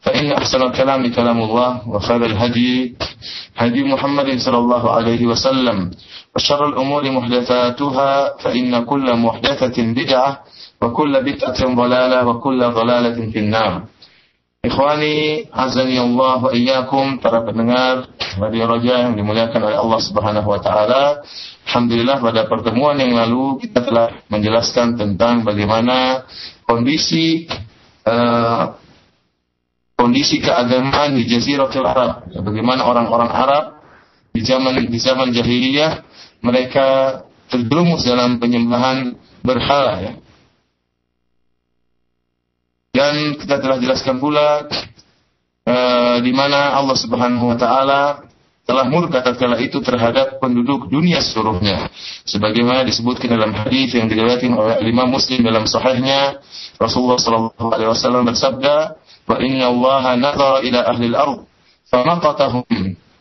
فإن أحسن الكلام كلام الله وخير الهدي هدي محمد صلى الله عليه وسلم وشر الأمور محدثاتها فإن كل محدثة بدعة وكل بدعة ضلالة وكل ضلالة في النار Ikhwani, azani Allah wa iyyakum para pendengar Radio Roja yang dimuliakan oleh Allah Subhanahu wa taala. Alhamdulillah pada pertemuan yang lalu kita telah menjelaskan tentang bagaimana kondisi uh, kondisi keagamaan di Jaziratul Arab. Bagaimana orang-orang Arab di zaman di zaman jahiliyah mereka terjerumus dalam penyembahan berhala ya dan kita telah jelaskan pula uh, di mana Allah Subhanahu wa taala telah murka tatkala itu terhadap penduduk dunia seluruhnya. Sebagaimana disebutkan dalam hadis yang diriwayatkan oleh Imam Muslim dalam sahihnya, Rasulullah sallallahu alaihi wasallam bersabda, "Wa inna Allah nadhara ila ahli al-ard, famaqatahum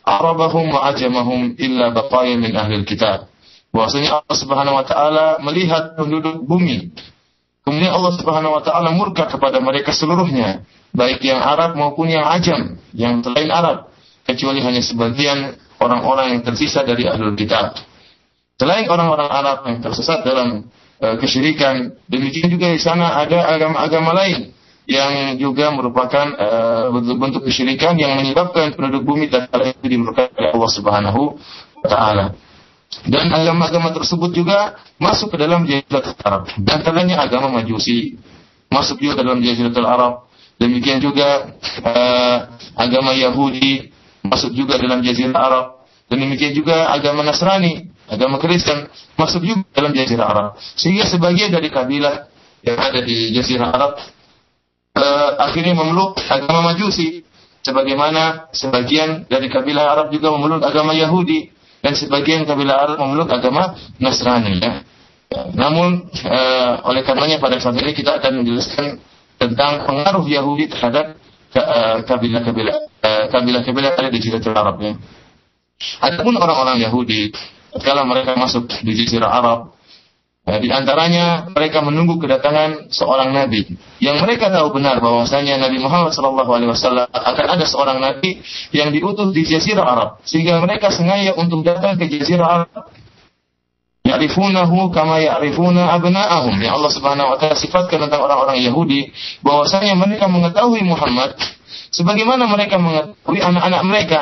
arabahum wa ajamahum illa baqaya min ahli al-kitab." Bahwasanya Allah Subhanahu wa taala melihat penduduk bumi Kemudian Allah Subhanahu wa taala murka kepada mereka seluruhnya, baik yang Arab maupun yang Ajam, yang selain Arab, kecuali hanya sebagian orang-orang yang tersisa dari ahlul kitab. Selain orang-orang Arab yang tersesat dalam uh, kesyirikan, demikian juga di sana ada agama-agama lain yang juga merupakan uh, bentuk kesyirikan yang menyebabkan penduduk bumi dan itu dimurkai oleh Allah Subhanahu wa taala. Dan agama-agama tersebut juga masuk ke dalam Jaziratul Arab. Dan antaranya agama Majusi masuk juga ke dalam Jaziratul Arab. Demikian juga uh, agama Yahudi masuk juga dalam Jazirah Arab. Dan demikian juga agama Nasrani, agama Kristen masuk juga dalam Jazirah Arab. Sehingga sebagian dari kabilah yang ada di Jazirah Arab uh, akhirnya memeluk agama Majusi. Sebagaimana sebagian dari kabilah Arab juga memeluk agama Yahudi dan sebagian kabilah Arab memeluk agama Nasrani ya. Namun e, oleh karenanya pada saat ini kita akan menjelaskan tentang pengaruh Yahudi terhadap eh, kabilah-kabilah uh, kabilah-kabilah ada di Jazirah Arab ya. Adapun orang-orang Yahudi kalau mereka masuk di Jazirah Arab Nah, di antaranya mereka menunggu kedatangan seorang nabi yang mereka tahu benar bahwasanya Nabi Muhammad SAW akan ada seorang nabi yang diutus di Jazirah Arab sehingga mereka sengaja untuk datang ke Jazirah Arab. Ya'rifunahu kama ya'rifuna abna'ahum. Yang Allah Subhanahu wa taala sifatkan tentang orang-orang Yahudi bahwasanya mereka mengetahui Muhammad sebagaimana mereka mengetahui anak-anak mereka.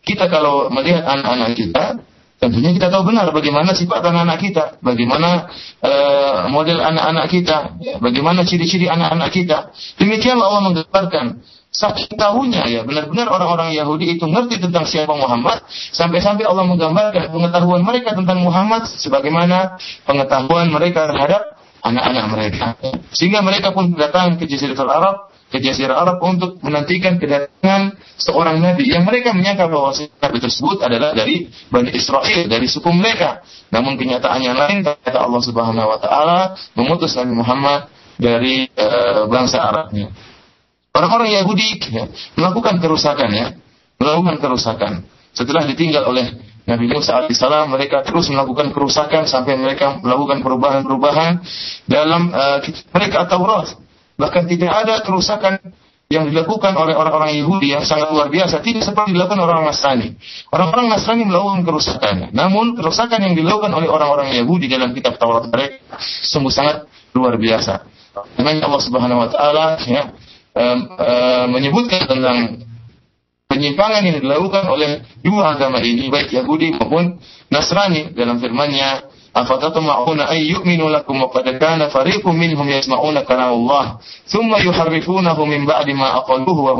Kita kalau melihat anak-anak kita, Tentunya kita tahu benar bagaimana sifat anak-anak kita, bagaimana uh, model anak-anak kita, bagaimana ciri-ciri anak-anak kita. Demikian Allah menggambarkan saking tahunya ya benar-benar orang-orang Yahudi itu ngerti tentang siapa Muhammad sampai-sampai Allah menggambarkan pengetahuan mereka tentang Muhammad sebagaimana pengetahuan mereka terhadap anak-anak mereka sehingga mereka pun datang ke Jazirah Arab ke Jazirah Arab untuk menantikan kedatangan seorang nabi yang mereka menyangka bahwa nabi tersebut adalah dari Bani Israel, dari suku mereka. Namun kenyataannya lain, kata Allah Subhanahu wa taala memutus Nabi Muhammad dari e, bangsa Arabnya. Orang-orang Yahudi ya, melakukan kerusakan ya, melakukan kerusakan. Setelah ditinggal oleh Nabi Musa alaihissalam mereka terus melakukan kerusakan sampai mereka melakukan perubahan-perubahan dalam uh, mereka Taurat Bahkan tidak ada kerusakan yang dilakukan oleh orang-orang Yahudi yang sangat luar biasa tidak seperti dilakukan orang Nasrani. Orang-orang Nasrani melakukan kerusakan. Namun kerusakan yang dilakukan oleh orang-orang Yahudi dalam kitab Taurat mereka sungguh sangat luar biasa. Dengan Allah Subhanahu wa taala ya um, uh, menyebutkan tentang penyimpangan yang dilakukan oleh dua agama ini baik Yahudi maupun Nasrani dalam firman-Nya afatatma'una ay yu'minu lakum wa qad kana fariqun minhum yasma'una kalam Allah thumma yuharrifunahu min ba'di ma aqaluhu wa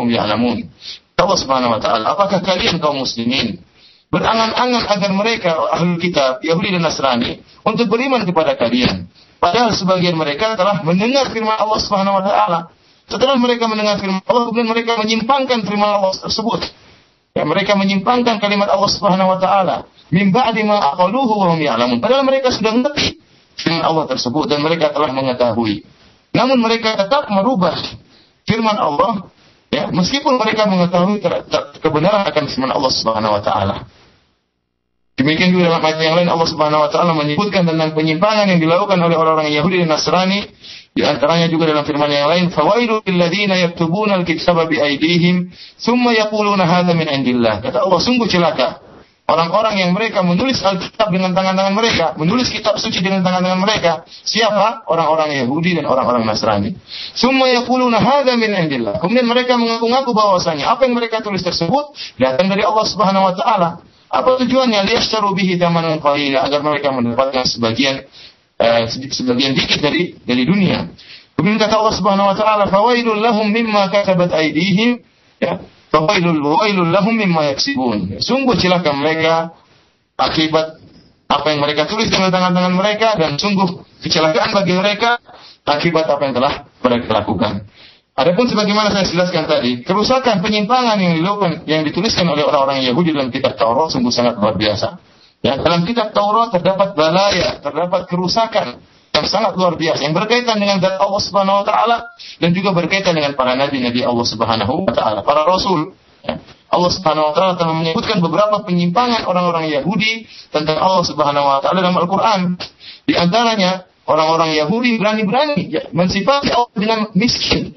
Allah Subhanahu wa taala apakah kalian kaum muslimin berangan-angan agar mereka ahli kitab Yahudi dan Nasrani untuk beriman kepada kalian? Padahal sebagian mereka telah mendengar firman Allah Subhanahu wa taala. Setelah mereka mendengar firman Allah, kemudian mereka menyimpangkan firman Allah tersebut. Ya, mereka menyimpangkan kalimat Allah Subhanahu wa taala min ba'di ma aqaluhu wa hum. Padahal mereka sudah mengerti firman Allah tersebut dan mereka telah mengetahui. Namun mereka tetap merubah firman Allah ya, meskipun mereka mengetahui kebenaran akan firman Allah Subhanahu wa taala. Demikian juga dalam ayat yang lain Allah Subhanahu wa taala menyebutkan tentang penyimpangan yang dilakukan oleh orang-orang Yahudi dan Nasrani di antaranya juga dalam firman yang lain, "Fawailu lil ladzina yaktubuna al-kitaba bi aydihim, thumma yaquluna hadza min indillah." Kata Allah, sungguh celaka orang-orang yang mereka menulis Alkitab dengan tangan-tangan mereka, menulis kitab suci dengan tangan-tangan mereka. Siapa? Orang-orang Yahudi dan orang-orang Nasrani. Thumma yaquluna hadza min indillah. Kemudian mereka mengaku-ngaku bahwasanya apa yang mereka tulis tersebut datang dari Allah Subhanahu wa taala. Apa tujuannya? Liyashtaru bihi thamanan qalila agar mereka mendapatkan sebagian eh, sebagian dikit dari dari dunia. Kemudian kata Allah Subhanahu wa taala, "Fawailul lahum mimma katabat aydihim." Ya, "Fawailul wailul lahum mimma yaksibun." Sungguh celaka mereka akibat apa yang mereka tulis dengan tangan-tangan mereka dan sungguh kecelakaan bagi mereka akibat apa yang telah mereka lakukan. Adapun sebagaimana saya jelaskan tadi, kerusakan penyimpangan yang dilakukan yang dituliskan oleh orang-orang Yahudi dalam kitab Taurat sungguh sangat luar biasa. Ya, dalam kitab Taurat terdapat balaya, terdapat kerusakan yang sangat luar biasa yang berkaitan dengan zat Allah Subhanahu wa taala dan juga berkaitan dengan para nabi-nabi Allah Subhanahu wa taala, para rasul. Ya. Allah Subhanahu wa taala telah menyebutkan beberapa penyimpangan orang-orang Yahudi tentang Allah Subhanahu wa taala dalam Al-Qur'an. Di antaranya orang-orang Yahudi berani-berani ya, mensifati Allah dengan miskin.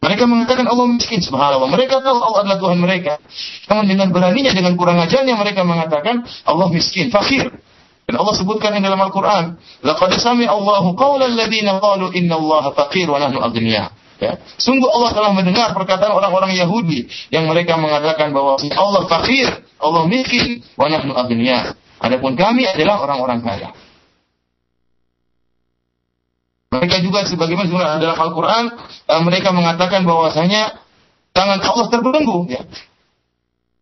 Mereka mengatakan Allah miskin, subhanallah. Mereka tahu Allah adalah Tuhan mereka. Namun dengan beraninya, dengan kurang ajarnya mereka mengatakan Allah miskin, fakir. Dan Allah sebutkan di dalam Al-Quran, Laqad sami Allahu qawla alladhina qalu inna Allah fakir wa nahnu agniya. Ya. Sungguh Allah telah mendengar perkataan orang-orang Yahudi yang mereka mengatakan bahwa Allah fakir, Allah miskin, wa nahnu agniya. Adapun kami adalah orang-orang kaya. Mereka juga sebagaimana dalam Al-Quran uh, mereka mengatakan bahwasanya tangan Allah terbelenggu. Ya.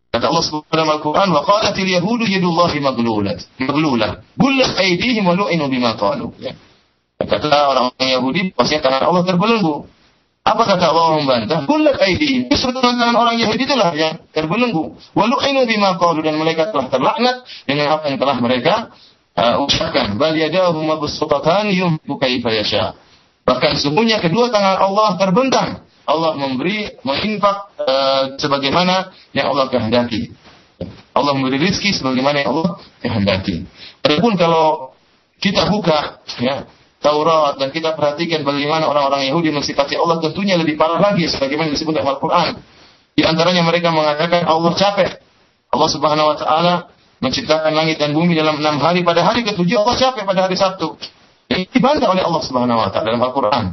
Kata Allah Subhanahu dalam Al-Quran, "Wa qalatil yahudu yadullahi maglulat, maglulah, gullat aydihim wa lu'inu bima qalu." Ya. Kata orang-orang Yahudi, pasti tangan Allah terbelenggu. Apa kata Allah membantah? Gullat aydihim. Justru tangan orang Yahudi itulah yang terbelenggu. Wa lu'inu bima qalu dan mereka telah terlaknat dengan apa yang telah mereka uh, ucapkan bal yadahu mabsutatan yunfiqu kaifa yasha. Bahkan sesungguhnya kedua tangan Allah terbentang. Allah memberi menginfak uh, sebagaimana yang Allah kehendaki. Allah memberi rezeki sebagaimana yang Allah kehendaki. Adapun kalau kita buka ya Taurat dan kita perhatikan bagaimana orang-orang Yahudi mensifati Allah tentunya lebih parah lagi sebagaimana disebut dalam Al-Qur'an. Di antaranya mereka mengatakan Allah capek. Allah Subhanahu wa taala menciptakan langit dan bumi dalam enam hari. Pada hari ketujuh Allah capek pada hari Sabtu. Ini dibantah oleh Allah Subhanahu wa taala dalam Al-Qur'an.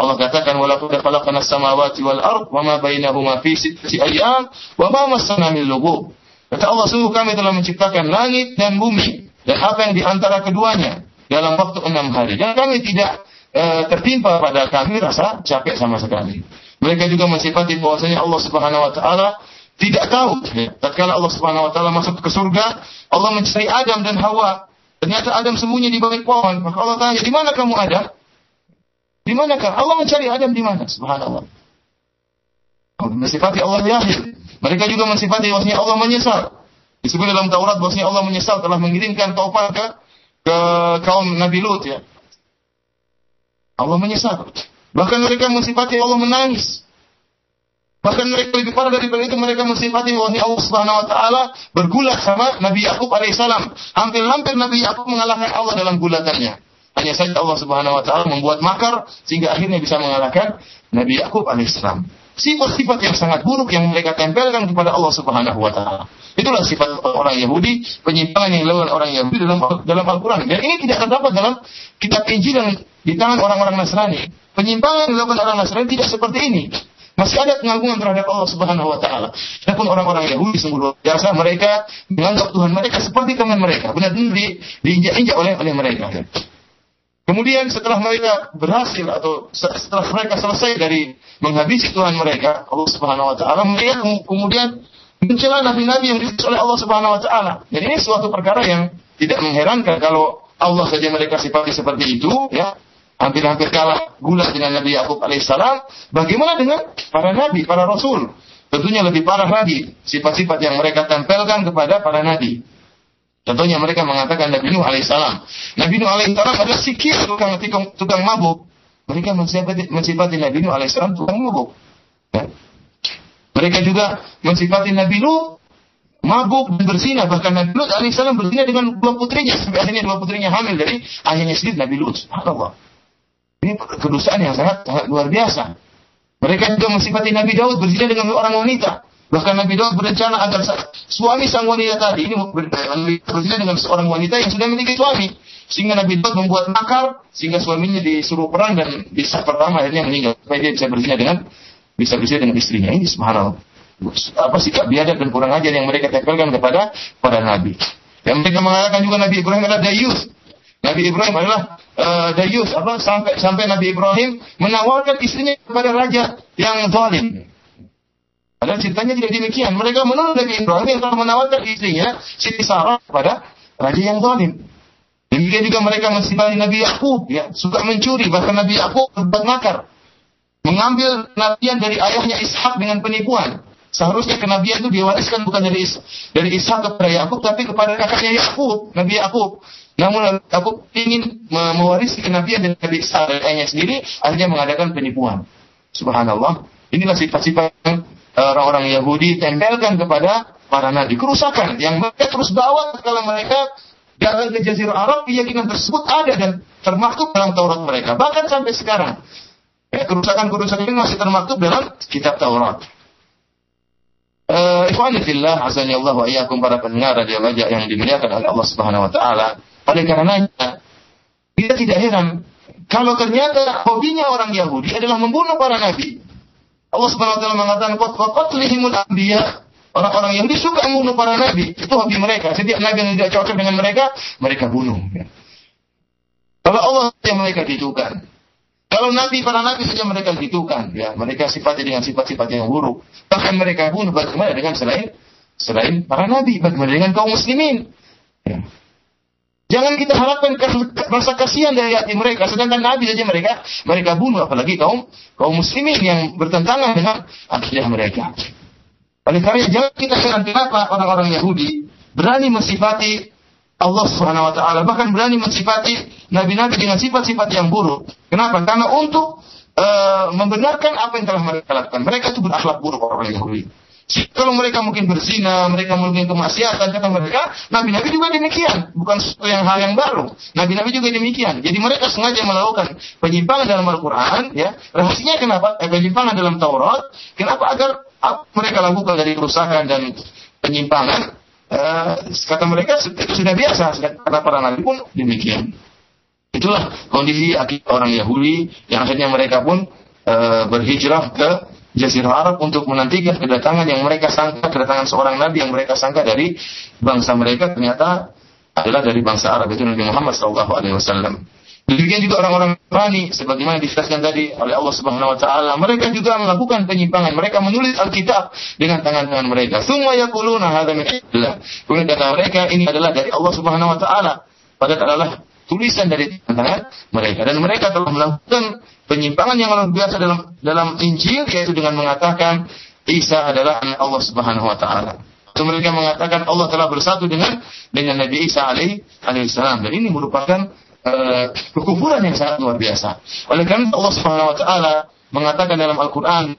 Allah katakan walaqad khalaqna as-samawati wal ard wa ma bainahuma fi sittati ayyam wa ma massana min lughub. Kata Allah sungguh kami telah menciptakan langit dan bumi dan apa yang di antara keduanya dalam waktu enam hari. Dan kami tidak e, tertimpa pada kami rasa capek sama sekali. Mereka juga mensifati bahwasanya Allah Subhanahu wa taala tidak tahu. Tatkala Allah Subhanahu wa taala masuk ke surga, Allah mencari Adam dan Hawa. Ternyata Adam sembunyi di balik pohon. Maka Allah tanya, "Di mana kamu Adam?" Di manakah? Allah mencari Adam di mana? Subhanallah. Allah mensifati Allah yahid. Mereka juga mensifati bahwasanya Allah menyesal. Disebut dalam Taurat bahwasanya Allah menyesal telah mengirimkan taufan ke ke kaum Nabi Lut ya. Allah menyesal. Bahkan mereka mensifati Allah menangis. Bahkan mereka lebih parah daripada itu mereka mensifati bahwa Allah Subhanahu wa taala bergulat sama Nabi Yakub alaihissalam. Hampir-hampir Nabi Yakub mengalahkan Allah dalam gulatannya. Hanya saja Allah Subhanahu wa taala membuat makar sehingga akhirnya bisa mengalahkan Nabi Yakub alaihissalam. Sifat-sifat yang sangat buruk yang mereka tempelkan kepada Allah Subhanahu wa taala. Itulah sifat orang Yahudi, penyimpangan yang dilakukan orang Yahudi dalam dalam Al-Qur'an. Dan ini tidak terdapat dalam kitab Injil yang di tangan orang-orang Nasrani. Penyimpangan yang dilakukan orang Nasrani tidak seperti ini. Masih ada pengagungan terhadap Allah Subhanahu wa taala. Adapun orang-orang Yahudi sungguh luar biasa mereka menganggap Tuhan mereka seperti teman mereka, benar-benar di, diinjak-injak oleh oleh mereka. Kemudian setelah mereka berhasil atau setelah mereka selesai dari menghabisi Tuhan mereka, Allah Subhanahu wa taala, mereka kemudian mencela nabi-nabi yang diutus oleh Allah Subhanahu wa taala. Jadi ini suatu perkara yang tidak mengherankan kalau Allah saja mereka sifati seperti itu, ya hampir-hampir kalah gula dengan Nabi Yakub alaihissalam. Bagaimana dengan para nabi, para rasul? Tentunya lebih parah lagi sifat-sifat yang mereka tempelkan kepada para nabi. Contohnya mereka mengatakan Nabi Nuh alaihissalam. Nabi Nuh alaihissalam adalah sikir tukang, tukang, tukang mabuk. Mereka mensifati, mensifati Nabi Nuh alaihissalam tukang mabuk. Ya. Mereka juga mensifati Nabi Nuh mabuk dan berzina. Bahkan Nabi Lut alaihissalam berzina dengan dua putrinya. Sampai akhirnya dua putrinya hamil dari ayahnya sendiri Nabi Lut. Subhanallah. Ini kedustaan yang sangat sangat luar biasa. Mereka juga mensifati Nabi Daud berzina dengan orang wanita. Bahkan Nabi Daud berencana agar suami sang wanita tadi ini berzina dengan seorang wanita yang sudah memiliki suami. Sehingga Nabi Daud membuat makar sehingga suaminya disuruh perang dan di saat pertama akhirnya meninggal. Supaya dia bisa berzina dengan bisa berzina dengan istrinya. Ini subhanallah. Apa sikap biadab dan kurang ajar yang mereka tempelkan kepada para nabi. Yang mereka mengatakan juga Nabi Ibrahim adalah dayus. Nabi Ibrahim adalah uh, dayus apa sampai sampai Nabi Ibrahim menawarkan istrinya kepada raja yang zalim. Padahal ceritanya tidak demikian. Mereka menurut Nabi Ibrahim yang telah menawarkan istrinya Siti Sarah kepada raja yang zalim. Demikian juga mereka mensifati Nabi Yakub ya, suka mencuri bahkan Nabi Yakub berbuat makar. Mengambil nabian dari ayahnya Ishak dengan penipuan. Seharusnya kenabian itu diwariskan bukan dari Is dari Ishak kepada Yakub tapi kepada kakaknya Yakub, Nabi Yakub. Namun Yakub ingin mewarisi kenabian dari Nabi Ishak dari ayahnya sendiri, akhirnya mengadakan penipuan. Subhanallah. Inilah sifat-sifat yang orang-orang Yahudi tempelkan kepada para nabi. Kerusakan yang mereka terus bawa kalau mereka datang ke Jazirah Arab, keyakinan tersebut ada dan termaktub dalam Taurat mereka. Bahkan sampai sekarang. Ya, kerusakan-kerusakan ini masih termaktub dalam kitab Taurat. Uh, Ikhwanifillah, azani Allah wa iyyakum para pendengar radio Raja yang dimuliakan oleh Allah Subhanahu wa taala. Oleh karenanya, kita tidak heran kalau ternyata hobinya orang Yahudi adalah membunuh para nabi. Allah Subhanahu wa taala mengatakan qatlihimul anbiya. Orang-orang Yahudi suka membunuh para nabi. Itu hobi mereka. Setiap nabi yang tidak cocok dengan mereka, mereka bunuh. Kalau Allah yang mereka ditukan, kalau nabi para nabi saja mereka gitukan, ya mereka sifatnya dengan sifat-sifat yang buruk. Bahkan mereka bunuh bagaimana dengan selain selain para nabi, bagaimana dengan kaum muslimin? Ya. Jangan kita harapkan rasa kasihan dari hati mereka, sedangkan nabi saja mereka mereka bunuh, apalagi kaum kaum muslimin yang bertentangan dengan akidah mereka. Oleh karena jangan kita heran kenapa orang-orang Yahudi berani mensifati Allah Subhanahu wa taala bahkan berani mensifati nabi-nabi dengan sifat-sifat yang buruk. Kenapa? Karena untuk uh, membenarkan apa yang telah mereka lakukan. Mereka itu berakhlak buruk orang Yahudi. Kalau mereka mungkin berzina, mereka mungkin kemaksiatan, kata mereka, nabi-nabi juga demikian, bukan sesuatu yang hal yang baru. Nabi-nabi juga demikian. Jadi mereka sengaja melakukan penyimpangan dalam Al-Quran, ya. Rahasianya kenapa? Eh, penyimpangan dalam Taurat, kenapa agar mereka lakukan dari kerusakan dan penyimpangan uh, kata mereka itu sudah biasa kata para nabi pun demikian itulah kondisi orang Yahudi yang akhirnya mereka pun uh, berhijrah ke Jazirah Arab untuk menantikan kedatangan yang mereka sangka kedatangan seorang nabi yang mereka sangka dari bangsa mereka ternyata adalah dari bangsa Arab itu Nabi Muhammad SAW. Demikian juga orang-orang Nasrani sebagaimana dijelaskan tadi oleh Allah Subhanahu wa taala, mereka juga melakukan penyimpangan. Mereka menulis Alkitab dengan tangan-tangan mereka. Semua yaquluna hadza min. Kemudian kata mereka ini adalah dari Allah Subhanahu wa taala. Padahal adalah tulisan dari tangan mereka dan mereka telah melakukan penyimpangan yang luar biasa dalam dalam Injil yaitu dengan mengatakan Isa adalah anak Allah Subhanahu wa taala. Itu mereka mengatakan Allah telah bersatu dengan dengan Nabi Isa alaihi salam dan ini merupakan uh, kekufuran yang sangat luar biasa. Oleh karena Allah Subhanahu wa taala mengatakan dalam Al-Qur'an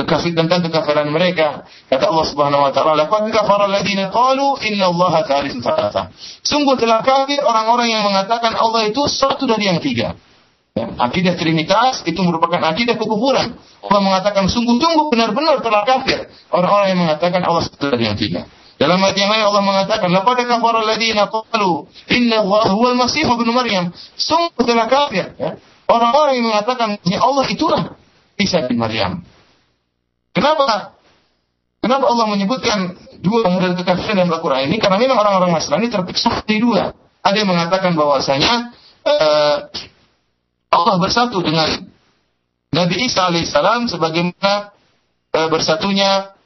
kekafir tentang kekafiran mereka. Kata Allah Subhanahu wa taala, "Laqad kafara alladziina qalu inna Allaha thalithu tsalatsa." Sungguh telah kafir orang-orang yang mengatakan Allah itu satu dari yang tiga. Ya, akidah Trinitas itu merupakan akidah kekufuran. Allah mengatakan sungguh-sungguh benar-benar telah kafir orang-orang yang mengatakan Allah satu dari yang tiga. Dalam ayat yang lain Allah mengatakan, "Laqad kafara alladziina qalu inna Allaha huwal Masih ibnu Maryam." Sungguh telah kafir ya. Orang-orang yang mengatakan ya Allah itulah Isa bin Maryam. Kenapa? Kenapa Allah menyebutkan dua model kekafiran dalam Al-Quran ini? Karena memang orang-orang Nasrani terpisah di dua. Ada yang mengatakan bahwasanya uh, Allah bersatu dengan Nabi Isa alaihissalam sebagaimana uh, bersatunya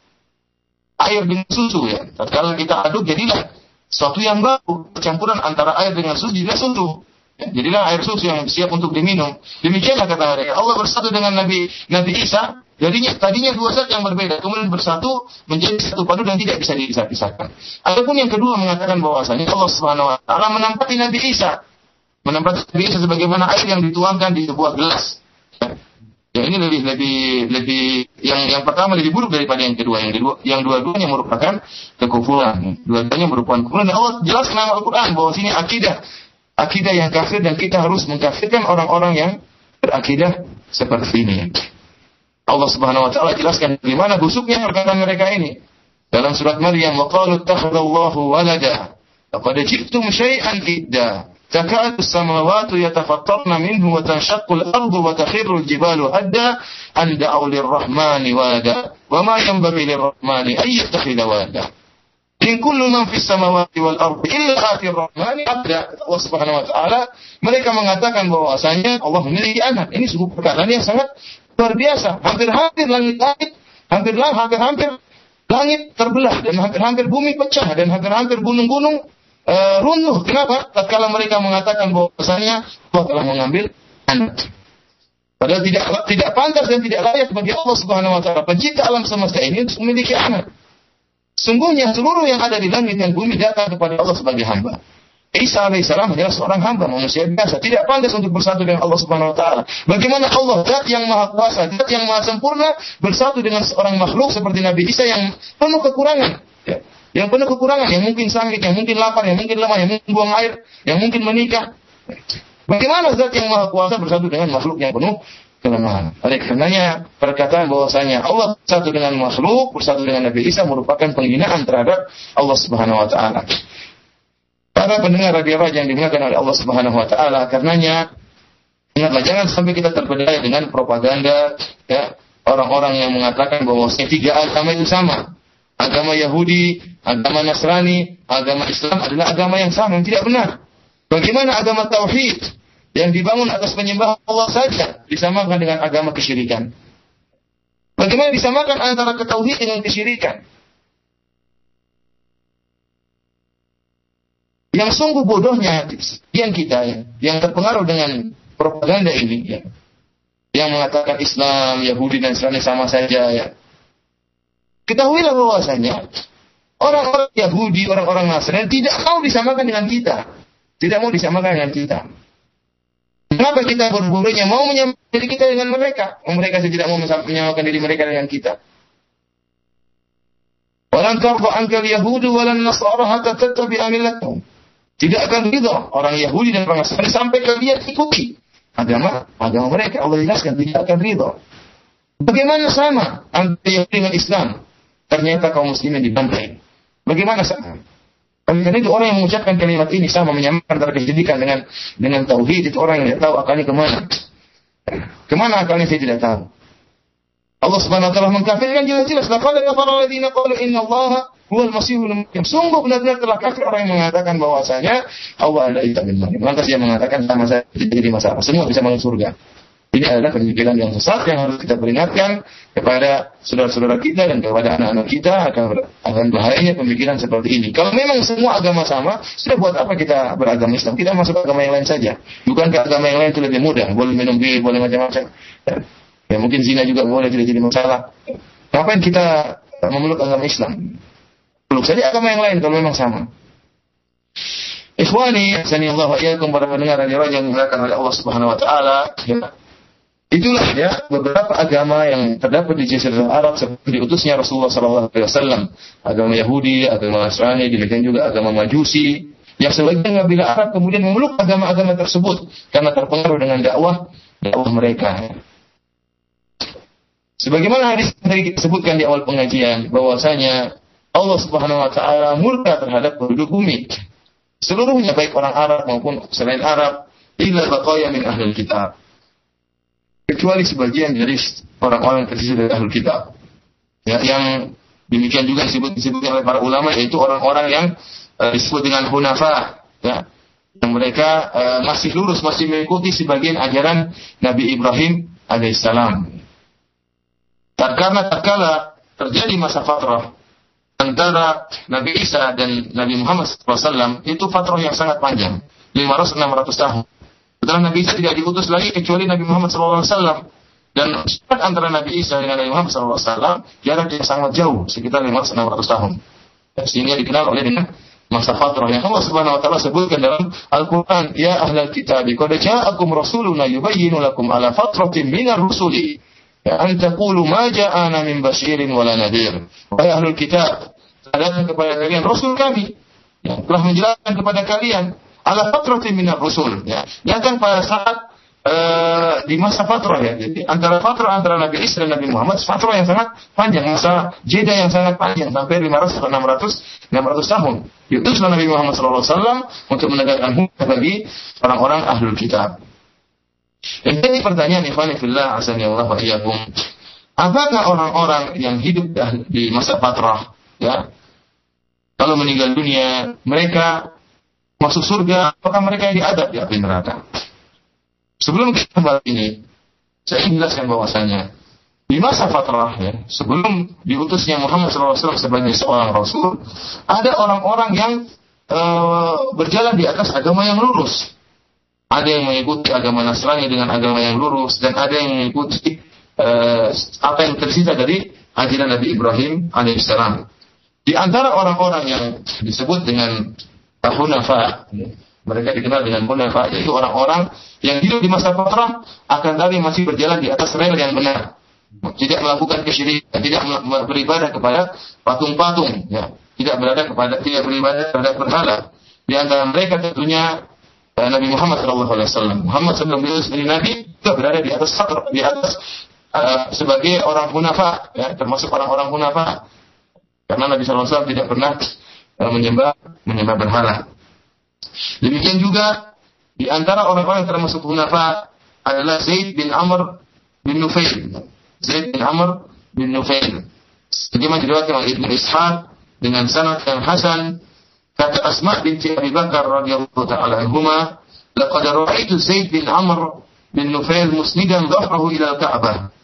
air dengan susu ya. Kalau kita aduk jadilah suatu yang baru, campuran antara air dengan susu jadilah susu. Ya, jadilah air susu yang siap untuk diminum. Demikianlah kata mereka. Allah bersatu dengan Nabi Nabi Isa. Jadinya tadinya dua zat yang berbeda, kemudian bersatu menjadi satu padu dan tidak bisa dipisah-pisahkan. Adapun yang kedua mengatakan bahwasanya Allah Subhanahu wa taala menampati Nabi Isa. Menampati Nabi Isa sebagaimana air yang dituangkan di sebuah gelas. Ya ini lebih lebih lebih yang yang pertama lebih buruk daripada yang kedua. Yang kedua yang dua-duanya merupakan kekufuran. Dua-duanya merupakan kekufuran. Dan Allah jelas dalam Al-Qur'an bahwa sini akidah akidah yang kafir dan kita harus mengkafirkan orang-orang yang berakidah seperti ini. Allah Subhanahu wa taala jelaskan bagaimana busuknya perkataan mereka ini. Dalam surat Maryam, "Wa qalu ittakhadallahu walada." Laqad ji'tum syai'an idda. تكاد السماوات يتفطرن منه وتنشق الأرض وتخر الجبال هدا أن دعوا للرحمن ولدا وما ينبغي للرحمن أن يتخذ ولدا In kullu man fis samawati wal ardi illa atir rahmani abda. Allah Subhanahu wa taala mereka mengatakan bahwasanya Allah memiliki anak. Ini sebuah perkataan yang sangat luar biasa. Hampir-hampir langit-langit, hampir hampir-hampir langit terbelah dan hampir-hampir bumi pecah dan hampir-hampir gunung-gunung uh, runtuh. Kenapa? Tatkala mereka mengatakan bahwasanya Allah telah mengambil anak. Padahal tidak tidak pantas dan tidak layak bagi Allah Subhanahu wa taala pencipta alam semesta ini untuk memiliki anak. Sungguhnya seluruh yang ada di langit dan bumi datang kepada Allah sebagai hamba. Isa alaihissalam adalah seorang hamba manusia biasa, tidak pantas untuk bersatu dengan Allah Subhanahu wa taala. Bagaimana Allah zat yang maha kuasa, zat yang maha sempurna bersatu dengan seorang makhluk seperti Nabi Isa yang penuh kekurangan. Ya yang penuh kekurangan, yang mungkin sakit, yang mungkin lapar, yang mungkin lemah, yang mungkin buang air, yang mungkin menikah. Bagaimana zat yang maha kuasa bersatu dengan makhluk yang penuh kelemahan. Oleh karenanya perkataan bahwasanya Allah bersatu dengan makhluk, bersatu dengan Nabi Isa merupakan penghinaan terhadap Allah Subhanahu wa taala. Para pendengar radio Raja yang dimuliakan oleh Allah Subhanahu wa taala, karenanya ingatlah jangan sampai kita terpedaya dengan propaganda ya orang-orang yang mengatakan bahwa tiga agama itu sama agama Yahudi, agama Nasrani, agama Islam adalah agama yang sama, tidak benar. Bagaimana agama tauhid yang dibangun atas penyembahan Allah saja disamakan dengan agama kesyirikan? Bagaimana disamakan antara ketauhid dengan kesyirikan? Yang sungguh bodohnya yang kita ya, yang terpengaruh dengan propaganda ini ya, yang mengatakan Islam, Yahudi dan Nasrani sama saja ya, Ketahuilah bahwasanya orang-orang Yahudi, orang-orang Nasrani tidak mau disamakan dengan kita. Tidak mau disamakan dengan kita. Kenapa kita berburu-burunya mau menyamakan diri kita dengan mereka? Mereka tidak mau menyamakan diri mereka dengan kita. Walan tarba angkal Yahudu walan Nasara hatta tattabi amilatahum. Tidak akan ridho orang Yahudi dan orang Nasrani sampai kalian ikuti agama agama mereka. Allah jelaskan tidak akan ridho. Bagaimana sama antara Yahudi dengan Islam? ternyata kaum muslimin dibantai. Bagaimana sama? Karena itu orang yang mengucapkan kalimat ini sama menyamakan antara kesyirikan dengan dengan tauhid itu orang yang tidak tahu akalnya ke mana. Ke mana akalnya saya tidak tahu. Allah Subhanahu wa taala mengkafirkan jelas-jelas laqad kafara alladziina qalu inna huwal masihul maryam. Sungguh benar-benar telah kafir orang yang mengatakan bahwasanya Allah adalah Isa bin Maryam. Lantas dia mengatakan sama saya jadi masalah. Semua bisa masuk surga. Ini adalah pemikiran yang sesat yang harus kita peringatkan kepada saudara-saudara kita dan kepada anak-anak kita akan akan bahayanya pemikiran seperti ini. Kalau memang semua agama sama, sudah buat apa kita beragama Islam? Kita masuk agama yang lain saja. Bukankah agama yang lain itu lebih mudah? Boleh minum bir, boleh macam-macam. Ya mungkin zina juga boleh tidak jadi masalah. Ngapain kita memeluk agama Islam? Peluk saja agama yang lain kalau memang sama. Ikhwani, sani Allah wa iyyakum para pendengar yang dimuliakan oleh Allah Subhanahu wa taala. Ya. Itulah ya beberapa agama yang terdapat di Jazirah Arab seperti diutusnya Rasulullah SAW. Agama Yahudi, agama Nasrani, demikian juga agama Majusi. Yang sebagian kabilah Arab kemudian memeluk agama-agama tersebut karena terpengaruh dengan dakwah dakwah mereka. Sebagaimana hadis yang tadi kita sebutkan di awal pengajian bahwasanya Allah Subhanahu wa taala murka terhadap penduduk bumi. Seluruhnya baik orang Arab maupun selain Arab illa baqaya min ahli kitab kecuali sebagian dari orang-orang yang tersisa dari ahli kitab. Ya, yang demikian juga disebut disebut oleh para ulama yaitu orang-orang yang uh, disebut dengan hunafa, ya. Yang mereka uh, masih lurus, masih mengikuti sebagian ajaran Nabi Ibrahim alaihissalam. Tak karena tak kala terjadi masa fatrah antara Nabi Isa dan Nabi Muhammad SAW itu fatrah yang sangat panjang, 500-600 tahun. Setelah Nabi Isa tidak diutus lagi kecuali Nabi Muhammad SAW. Dan antara Nabi Isa dengan Nabi Muhammad SAW jarak yang sangat jauh, sekitar 500-600 tahun. Sehingga dikenal oleh dengan masa fatrah yang Allah Subhanahu wa taala sebutkan dalam Al-Qur'an, "Ya ahlal kitab, qad ja'akum rasuluna yubayyinu lakum ala fatratin minar rusuli ya an taqulu ma ja'ana min basyirin wala nadhir." Wahai ahlul datang kepada kalian rasul kami yang telah menjelaskan kepada kalian ala fatratin minar rusul ya. Datang pada saat Uh, di masa fatrah ya. Jadi antara fatrah antara Nabi Isa dan Nabi Muhammad fatrah yang sangat panjang, masa jeda yang sangat panjang sampai 500 atau 600 600 tahun. Diutuslah Nabi Muhammad SAW untuk menegakkan hukum bagi orang-orang ahlul kitab. Dan ini pertanyaan ikhwan fillah asani Allah wa. Apakah orang-orang yang hidup di masa fatrah ya kalau meninggal dunia mereka masuk surga apakah mereka yang diadab di api neraka? Sebelum kita bahas ini, saya ingin jelaskan bahwasanya di masa fatrah ya, sebelum diutusnya Muhammad SAW sebagai seorang rasul, ada orang-orang yang uh, berjalan di atas agama yang lurus. Ada yang mengikuti agama Nasrani dengan agama yang lurus dan ada yang mengikuti uh, apa yang tersisa dari ajaran Nabi Ibrahim alaihissalam. Di antara orang-orang yang disebut dengan Hunafa, mereka dikenal dengan hunafa, yaitu orang-orang yang hidup di masa fatrah akan tapi masih berjalan di atas rel yang benar. Tidak melakukan kesyirikan, tidak beribadah kepada patung-patung, ya. Tidak berada kepada tidak beribadah terhadap berhala. Di antara mereka tentunya uh, Nabi Muhammad SAW. Muhammad SAW sebagai Nabi juga berada di atas di atas uh, sebagai orang hunafa, ya, termasuk orang-orang hunafa. Karena Nabi SAW tidak pernah eh, menyembah menyembah berhala. Demikian juga di antara orang-orang yang termasuk hunafa adalah Zaid bin Amr bin Nufail. Zaid bin Amr bin Nufail. Sebagaimana diriwayatkan oleh Ibnu Ishaq dengan sanad yang hasan kata Asma binti Abi Bakar radhiyallahu taala anhuma laqad ra'aytu Zaid bin Amr bin Nufail musnidan dhahrahu ila Ka'bah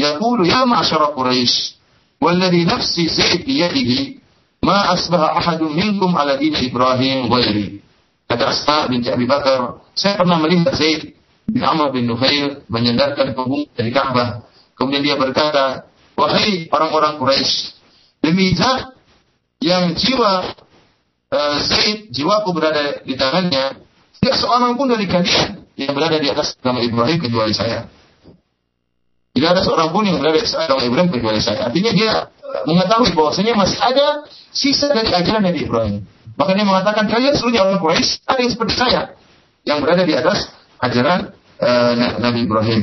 yaqulu ya ma'syara Quraisy Walladhi nafsi Zaid biyadihi ma asbaha ahadun minkum ala dini Ibrahim. Kata Asma bin Abi Bakar, saya pernah melihat Zaid bin Amr bin Nufail menyandarkan punggung dari Ka'bah. Kemudian dia berkata, wahai orang-orang Quraisy, demi zat yang jiwa uh, Zaid, jiwaku berada di tangannya, tidak seorang pun dari kalian yang berada di atas nama Ibrahim kecuali saya. Tidak ada seorang pun yang berada di atas Ibrahim kecuali saya. Artinya dia mengetahui bahwasanya masih ada sisa dari ajaran Nabi Ibrahim. Maka dia mengatakan kalian seluruhnya orang Quraisy ada yang seperti saya yang berada di atas ajaran uh, Nabi Ibrahim.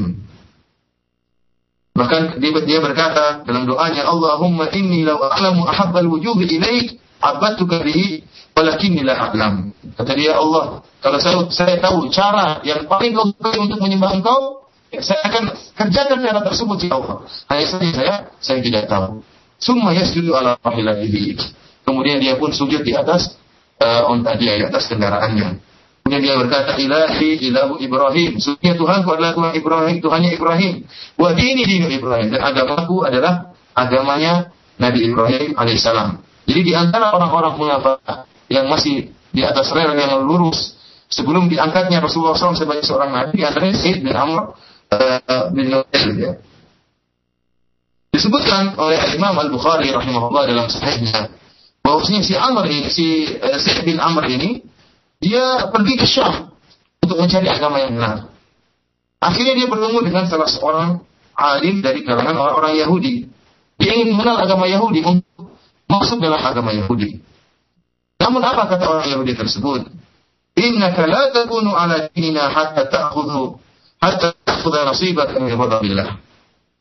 Bahkan dia, dia berkata dalam doanya Allahumma inni law a'lamu ahabbal wujuhi ilaik abadtuka bihi walakinni la a'lam. Kata dia Allah, kalau saya saya tahu cara yang paling sukai untuk menyembah engkau, ya, saya akan kerjakan cara tersebut ya Allah. Hanya saja saya saya tidak tahu. Summa yasjudu ala rahilatihi. Kemudian dia pun sujud di atas uh, onta dia di atas kendaraannya. Kemudian dia berkata, ilahi ilahu Ibrahim. Sungguhnya Tuhanku adalah Tuhan Ibrahim, Tuhannya Ibrahim. Wa dini dini Ibrahim. Dan agamaku adalah agamanya Nabi Ibrahim alaihissalam. Jadi di antara orang-orang munafik yang masih di atas rel yang lurus sebelum diangkatnya Rasulullah SAW sebagai seorang nabi di antaranya Said bin Amr bin Nuhail ya. Disebutkan oleh Imam Al Bukhari rahimahullah dalam sahihnya bahwasanya si Amr ini, si uh, Zaid bin Amr ini, dia pergi ke Syam untuk mencari agama yang benar. Akhirnya dia bertemu dengan salah seorang alim dari kalangan orang-orang Yahudi. Dia ingin mengenal agama Yahudi untuk masuk dalam agama Yahudi. Namun apa kata orang Yahudi tersebut? Innaka la ala dinina hatta ta'khudhu hatta ta'khudha nasibaka min fadlillah.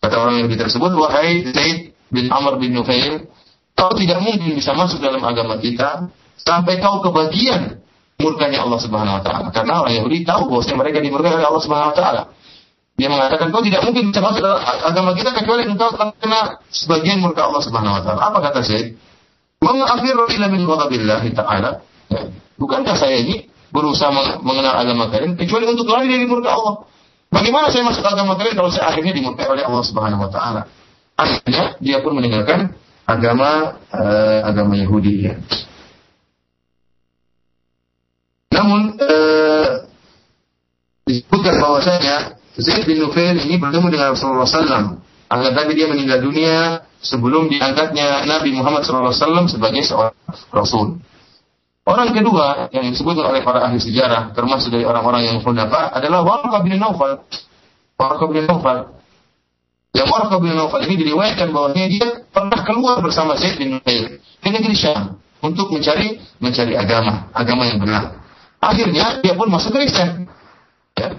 Kata orang Yahudi tersebut, wahai Zaid bin Amr bin Nufail, Kau tidak mungkin bisa masuk dalam agama kita sampai kau kebagian murkanya Allah Subhanahu wa taala. Karena orang Yahudi tahu bahwa mereka dimurkai oleh Allah Subhanahu wa taala. Dia mengatakan kau tidak mungkin bisa masuk agama kita kecuali engkau kena sebagian murka Allah Subhanahu wa taala. Apa kata Zaid? Ma'afiru ila min ghadabillah ta'ala. Bukankah saya ini berusaha mengenal agama kalian kecuali untuk lari dari murka Allah? Bagaimana saya masuk agama kalian kalau saya akhirnya dimurkai oleh Allah Subhanahu wa taala? Akhirnya dia pun meninggalkan agama uh, agama Yahudi ya. Namun uh, disebutkan bahwasanya Zaid bin Nufail ini bertemu dengan Rasulullah SAW. Agar tapi dia meninggal dunia sebelum diangkatnya Nabi Muhammad SAW sebagai seorang Rasul. Orang kedua yang disebutkan oleh para ahli sejarah, termasuk dari orang-orang yang khulafa, adalah Warqa bin Naufal. Warqa bin Naufal. Yang Warqa bin Naufal ini diriwayatkan bahwa dia pernah keluar bersama Zaid bin Nufail ke negeri Syam untuk mencari mencari agama, agama yang benar. Akhirnya dia pun masuk Kristen. Ya.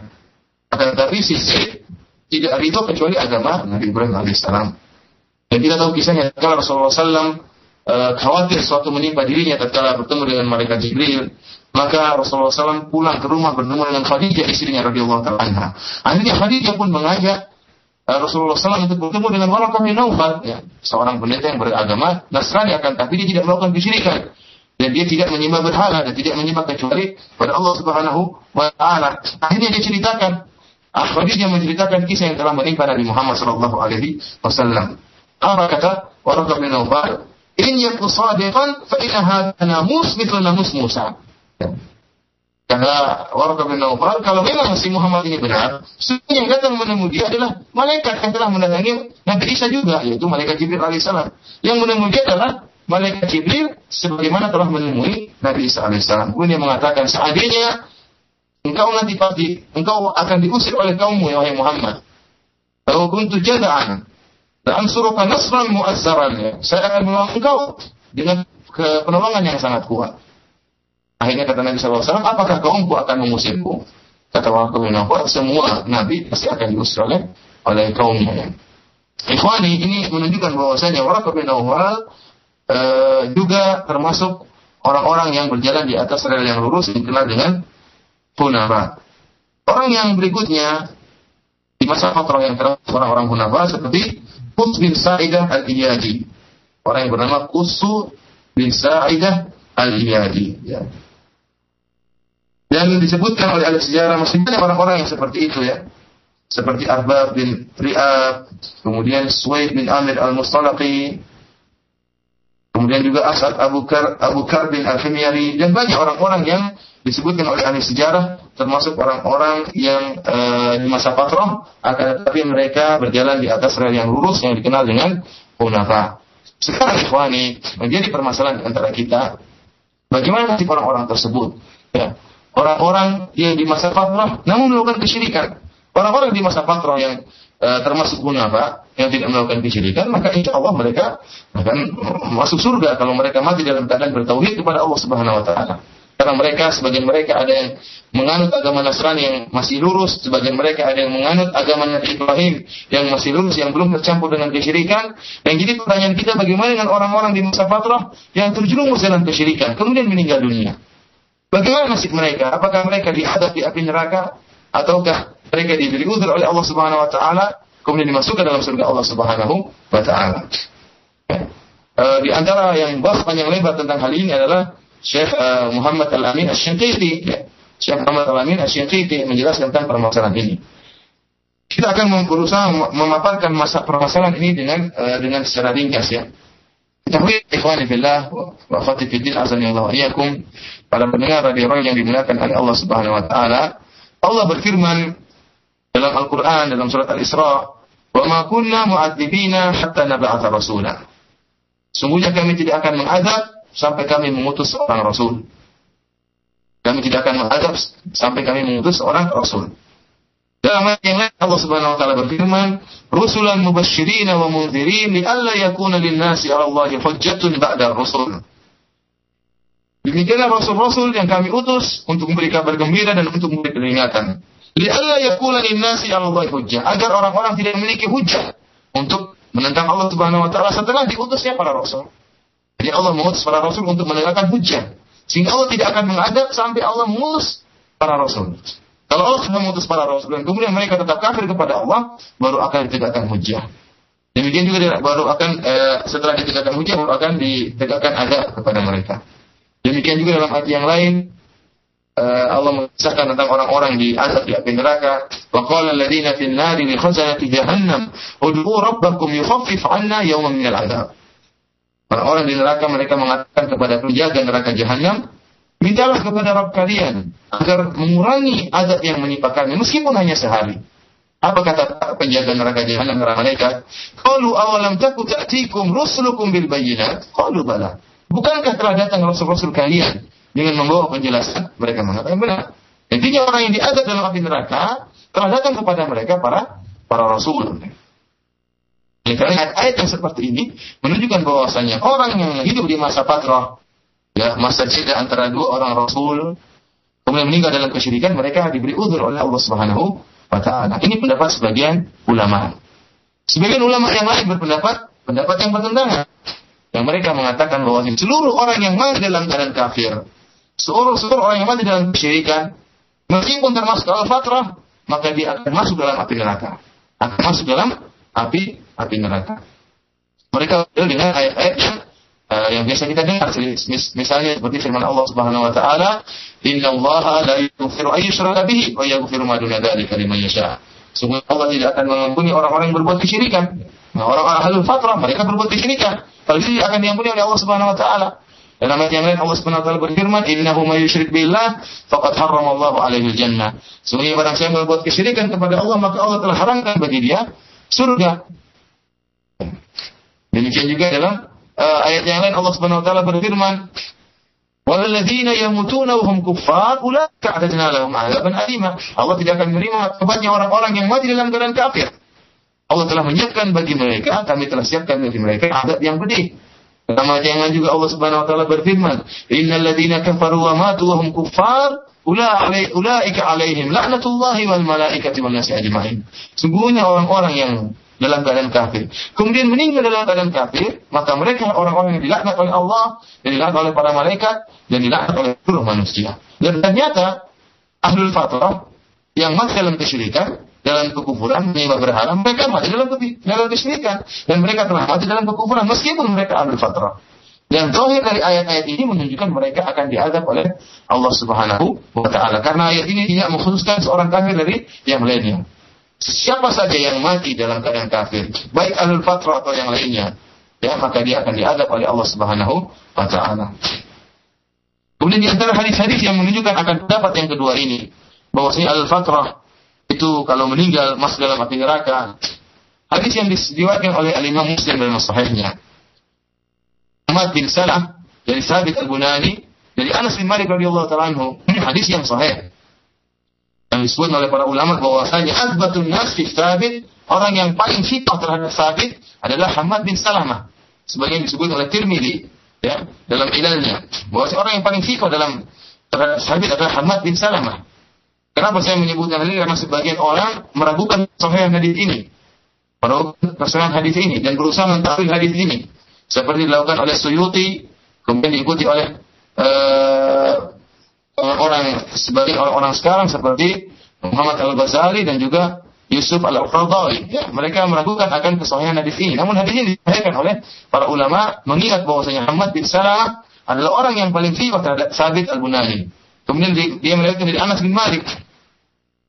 Tetapi si Zaid tidak ridho kecuali agama Nabi Ibrahim alaihissalam. Dan kita tahu kisahnya kalau Rasulullah SAW uh, khawatir suatu menimpa dirinya tatkala bertemu dengan malaikat Jibril, maka Rasulullah SAW pulang ke rumah bertemu dengan Khadijah istrinya radhiyallahu taala Akhirnya Khadijah pun mengajak uh, Rasulullah SAW untuk bertemu dengan Waraqah bin Naufal, ya, seorang pendeta yang beragama Nasrani akan tapi dia tidak melakukan kesyirikan dan dia tidak menyembah berhala dan tidak menyembah kecuali pada Allah Subhanahu wa taala. Akhirnya dia ceritakan Khadijah menceritakan kisah yang telah menimpa Nabi Muhammad sallallahu alaihi wasallam. Apa kata Waraqah bin Nawfal? In yaku sadiqan fa inna hadha namus mithlu namus Musa. Ya. Karena Waraqah bin Nawfal, kalau memang si Muhammad ini benar, sesungguhnya yang datang menemui dia adalah malaikat yang telah mendatangi Nabi Isa juga, yaitu malaikat Jibril alaihissalam. Yang menemui dia adalah malaikat Jibril sebagaimana telah menemui Nabi Isa alaihissalam. Kemudian dia mengatakan, seandainya engkau nanti pasti engkau akan diusir oleh kaummu ya wahai Muhammad. Kalau kuntu jada'an dan suruhkan nasran mu'azzaran ya. Saya akan menolong engkau dengan penolongan yang sangat kuat. Akhirnya kata Nabi SAW, apakah kaumku akan mengusirku? Kata waktu Nawfal, semua Nabi pasti akan diusir oleh, oleh kaumnya. Ikhwani, ini menunjukkan bahwasanya Waraqah bin Nawfal uh, juga termasuk orang-orang yang berjalan di atas rel yang lurus dikenal dengan Hunafa. Orang yang berikutnya di masa fatrah yang terakhir orang-orang Hunafa seperti Qus bin Sa'idah al-Iyadi. Orang yang bernama Qusu bin Sa'idah al-Iyadi. Ya. Dan disebutkan oleh ahli sejarah masih banyak orang-orang yang seperti itu ya. Seperti Arbab bin Ri'ab, kemudian Suwaid bin Amir al-Mustalaqi, kemudian juga Asad Abu Kar, Abu Kar bin Al-Himyari, dan banyak orang-orang yang disebutkan oleh ahli sejarah termasuk orang-orang yang e, di masa patroh akan tetapi mereka berjalan di atas rel yang lurus yang dikenal dengan hunafa. Sekarang ikhwani menjadi permasalahan antara kita bagaimana nasib orang-orang tersebut ya. Orang-orang yang di masa patroh namun melakukan kesyirikan. Orang-orang di masa patroh yang e, termasuk hunafa yang tidak melakukan kesyirikan maka insya Allah mereka akan masuk surga kalau mereka mati dalam keadaan bertauhid kepada Allah Subhanahu wa taala. Karena mereka, sebagian mereka ada yang menganut agama Nasrani yang masih lurus, sebagian mereka ada yang menganut agama Nabi Ibrahim yang masih lurus, yang belum tercampur dengan kesyirikan. Dan jadi pertanyaan kita bagaimana dengan orang-orang di masa fatrah yang terjerumus dalam kesyirikan, kemudian meninggal dunia. Bagaimana nasib mereka? Apakah mereka dihadap di api neraka? Ataukah mereka diberi uzur oleh Allah Subhanahu Wa Taala kemudian dimasukkan dalam surga Allah Subhanahu Wa Taala? Ya. E, di antara yang bahas panjang lebar tentang hal ini adalah Syekh uh, Muhammad Al-Amin Asy-Syanqiti. Ya. Syekh Muhammad Al-Amin Asy-Syanqiti menjelaskan tentang permasalahan ini. Kita akan berusaha memaparkan masa permasalahan ini dengan uh, dengan secara ringkas ya. Ketahui ikhwani fillah wa akhwati fiddin azani Allah wa para pendengar radio yang dimuliakan oleh Allah Subhanahu wa taala. Allah berfirman dalam Al-Qur'an dalam surat Al-Isra, "Wa ma kunna mu'adzibina hatta nab'atha rasula." Sungguhnya kami tidak akan mengadab sampai kami mengutus seorang rasul. Kami tidak akan menghadap sampai kami mengutus seorang rasul. Dalam ayat yang lain Allah Subhanahu wa taala berfirman, "Rusulan mubasysyirin wa mundzirin li'alla yakuna lin-nasi 'ala Allahi hujjatun ba'da rusul." Demikianlah rasul-rasul yang kami utus untuk memberi kabar gembira dan untuk memberi peringatan. Li'alla yakuna lin-nasi 'ala Allahi hujjah, agar orang-orang tidak memiliki hujjah untuk menentang Allah Subhanahu wa taala setelah diutusnya para rasul. Jadi Allah mengutus para rasul untuk menegakkan hujah. Sehingga Allah tidak akan mengadab sampai Allah mengutus para rasul. Kalau Allah sudah mengutus para rasul dan kemudian mereka tetap kafir kepada Allah, baru akan ditegakkan hujah. Demikian juga baru akan eh, setelah ditegakkan hujah baru akan ditegakkan azab kepada mereka. Demikian juga dalam ayat yang lain uh, Allah mengisahkan tentang orang-orang di azab di api neraka. Wa qala alladziina fil nari li khazanati jahannam ud'u rabbakum yukhaffif 'anna yawman minal. Orang-orang di neraka mereka mengatakan kepada penjaga neraka jahanam, mintalah kepada Rabb kalian agar mengurangi azab yang menimpa kami meskipun hanya sehari. Apa kata penjaga neraka jahanam para malaikat? Qalu awalam taku ta'tikum rusulukum bil bayyinat? Qalu bala. Bukankah telah datang rasul-rasul kalian dengan membawa penjelasan? Mereka mengatakan benar. Intinya orang yang diadab dalam api neraka telah datang kepada mereka para para rasul. Karena ayat yang seperti ini menunjukkan bahwasanya orang yang hidup di masa patrah, ya masa jeda antara dua orang rasul, kemudian meninggal dalam kesyirikan, mereka diberi udur oleh Allah Subhanahu wa taala. Ini pendapat sebagian ulama. Sebagian ulama yang lain berpendapat pendapat yang bertentangan. Yang mereka mengatakan bahwa seluruh orang yang mati dalam keadaan kafir, seluruh seluruh orang yang mati dalam kesyirikan, meskipun termasuk al-fatrah, maka dia akan masuk dalam api neraka. Akan masuk dalam api api neraka. Mereka dengan ayat-ayat uh, yang biasa kita dengar. Misalnya seperti firman Allah Subhanahu wa taala inna Allah la yaghfiru ay yushraka bihi wa yaghfiru ma duna dzalika liman yasha. Sungguh Allah tidak akan mengampuni orang-orang yang berbuat kesyirikan. Nah orang-orang fatrah mereka berbuat kesyirikan. Kalau itu akan diampuni oleh Allah Subhanahu wa taala. Dalam ayat yang lain Allah Subhanahu wa taala berfirman innahu may yusyrik billah faqad harramallahu alaihi jannah sungguh barang siapa berbuat kesyirikan kepada Allah maka Allah telah haramkan bagi dia surga demikian juga dalam uh, ayat yang lain Allah Subhanahu wa taala berfirman Walladzina yamutuna wa hum kuffar ulaika a'tadna lahum 'adzaban alima. Allah tidak akan menerima tobatnya orang-orang yang mati dalam keadaan kafir. Allah telah menyiapkan bagi mereka, kami telah siapkan bagi mereka adab yang pedih. Yang lain juga Allah Subhanahu wa taala berfirman, "Innal ladzina kafaru wa matu wa hum kuffar ulaika alaihim laknatullahi wal malaikati wan nasi ajma'in." Sungguhnya orang-orang yang dalam keadaan kafir. Kemudian meninggal dalam keadaan kafir, maka mereka orang-orang yang dilaknat oleh Allah, yang dilaknat oleh para malaikat, dan dilaknat oleh seluruh manusia. Dan ternyata ahlul fatrah yang mati dalam kesyirikan, dalam kekufuran, menyembah berhala, mereka mati dalam dalam kesyirikan dan mereka telah mati dalam kekufuran meskipun mereka ahlul fatrah. Dan zahir dari ayat-ayat ini menunjukkan mereka akan diadab oleh Allah Subhanahu wa taala karena ayat ini tidak mengkhususkan seorang kafir dari yang lainnya. Siapa saja yang mati dalam keadaan kafir, baik ahlul fatrah atau yang lainnya, ya maka dia akan diadab oleh Allah Subhanahu wa taala. Kemudian di antara hadis-hadis yang menunjukkan akan pendapat yang kedua ini, bahwasanya ahlul fatrah itu kalau meninggal masuk dalam api neraka. Hadis yang diriwayatkan oleh Al-Imam Muslim dalam sahihnya. Ahmad bin Salam dari Sabit Al-Bunani dari Anas bin Malik radhiyallahu taala anhu. Hadis yang sahih yang disebut oleh para ulama bahwasanya azbatun nas fi sabit orang yang paling fitrah terhadap sabit adalah Hamad bin Salamah. Sebagai disebut oleh Tirmidzi ya dalam ilalnya bahwa orang yang paling fitrah dalam terhadap sabit adalah Hamad bin Salamah. Kenapa saya menyebutkan ini? Karena sebagian orang meragukan sahih hadis ini. Meragukan kesahihan hadis ini dan berusaha mentakwil hadis ini. Seperti dilakukan oleh Suyuti kemudian diikuti oleh uh, orang-orang sebagian orang-orang sekarang seperti Muhammad Al-Ghazali dan juga Yusuf Al-Qardawi. Ya, mereka meragukan akan kesahihan hadis ini. Namun hadis ini disahihkan oleh para ulama mengingat bahwasanya Muhammad bin Salam adalah orang yang paling fiqh terhadap Sabit Al-Bunani. Kemudian dia melihatkan dari Anas bin Malik.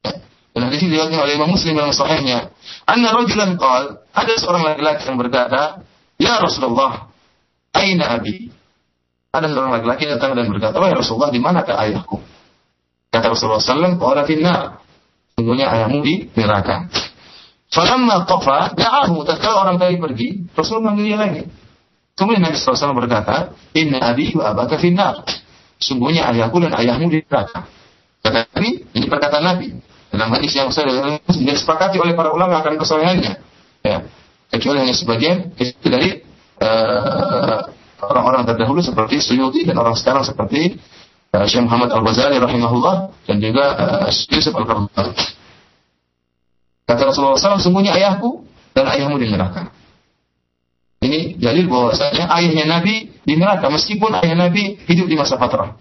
Ya, dan hadis ini diriwayatkan oleh Imam Muslim dalam sahihnya. Anna rajulan qal, ada seorang laki-laki yang berkata, "Ya Rasulullah, aina abi?" Ada seorang laki-laki datang dan berkata, "Wahai Rasulullah, di manakah ayahku?" Kata Rasulullah SAW, "Qala finnar." Sungguhnya ayahmu di neraka. Falamma tafa, da'ahu. Tatkala orang tadi pergi, Rasul manggil dia lagi. Kemudian Nabi SAW berkata, Inna abi wa abaka finnar. Sungguhnya ayahku dan ayahmu di neraka. Kata Nabi, ini perkataan Nabi. Dalam hadis yang saya tidak sepakati oleh para ulama akan kesalahannya. Ya. Kecuali hanya sebagian dari uh, orang-orang terdahulu seperti Suyuti dan orang sekarang seperti uh, Syekh Muhammad Al-Ghazali rahimahullah dan juga uh, Yusuf Al-Qardawi. Kata Rasulullah SAW, sungguhnya ayahku dan ayahmu di neraka. Ini dalil bahwasanya ayahnya Nabi di neraka meskipun ayah Nabi hidup di masa fatrah.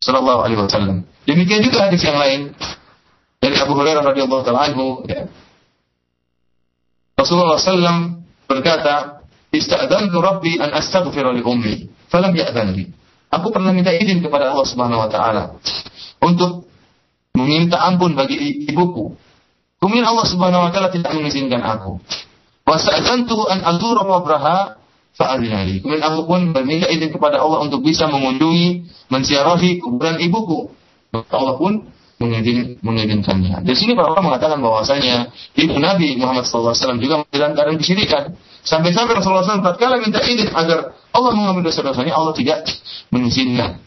Sallallahu Alaihi Wasallam. Demikian juga hadis yang lain dari Abu Hurairah radhiyallahu taala anhu. Ya. Rasulullah SAW berkata, "Istadzantu Rabbi an astaghfira li ummi, falam ya'dzan li." Aku pernah minta izin kepada Allah Subhanahu wa taala untuk meminta ampun bagi ibuku. Kemudian Allah Subhanahu wa taala tidak mengizinkan aku. Wasa'adzantu an azura qabraha fa'adinali. Kemudian aku pun meminta izin kepada Allah untuk bisa mengunjungi, menziarahi kuburan ibuku. Allah pun mengizinkannya. Di sini para ulama mengatakan bahwasanya ibu Nabi Muhammad SAW juga keadaan kesyirikan. Sampai-sampai Rasulullah SAW tatkala minta izin agar Allah mengambil dosa-dosanya, Allah tidak mengizinkan.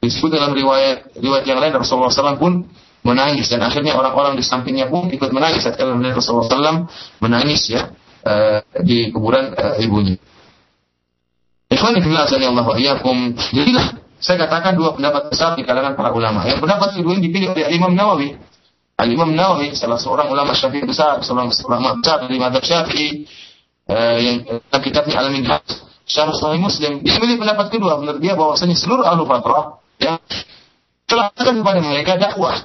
Disebut dalam riwayat riwayat yang lain Rasulullah SAW pun menangis dan akhirnya orang-orang di sampingnya pun ikut menangis saat melihat Rasulullah SAW menangis ya uh, di kuburan uh, ibunya. Ikhwan fillah Allah wa Jadilah saya katakan dua pendapat besar di kalangan para ulama. Yang pendapat kedua ini dipilih oleh Imam Nawawi. Al Imam Nawawi salah seorang ulama Syafi'i besar, seorang ulama besar dari mazhab Syafi'i eh, yang dalam kitabnya Al Minhaj Syarah Sahih Muslim. Dia memilih pendapat kedua menurut dia bahwasanya seluruh ahlu fatrah ya telah kepada mereka dakwah.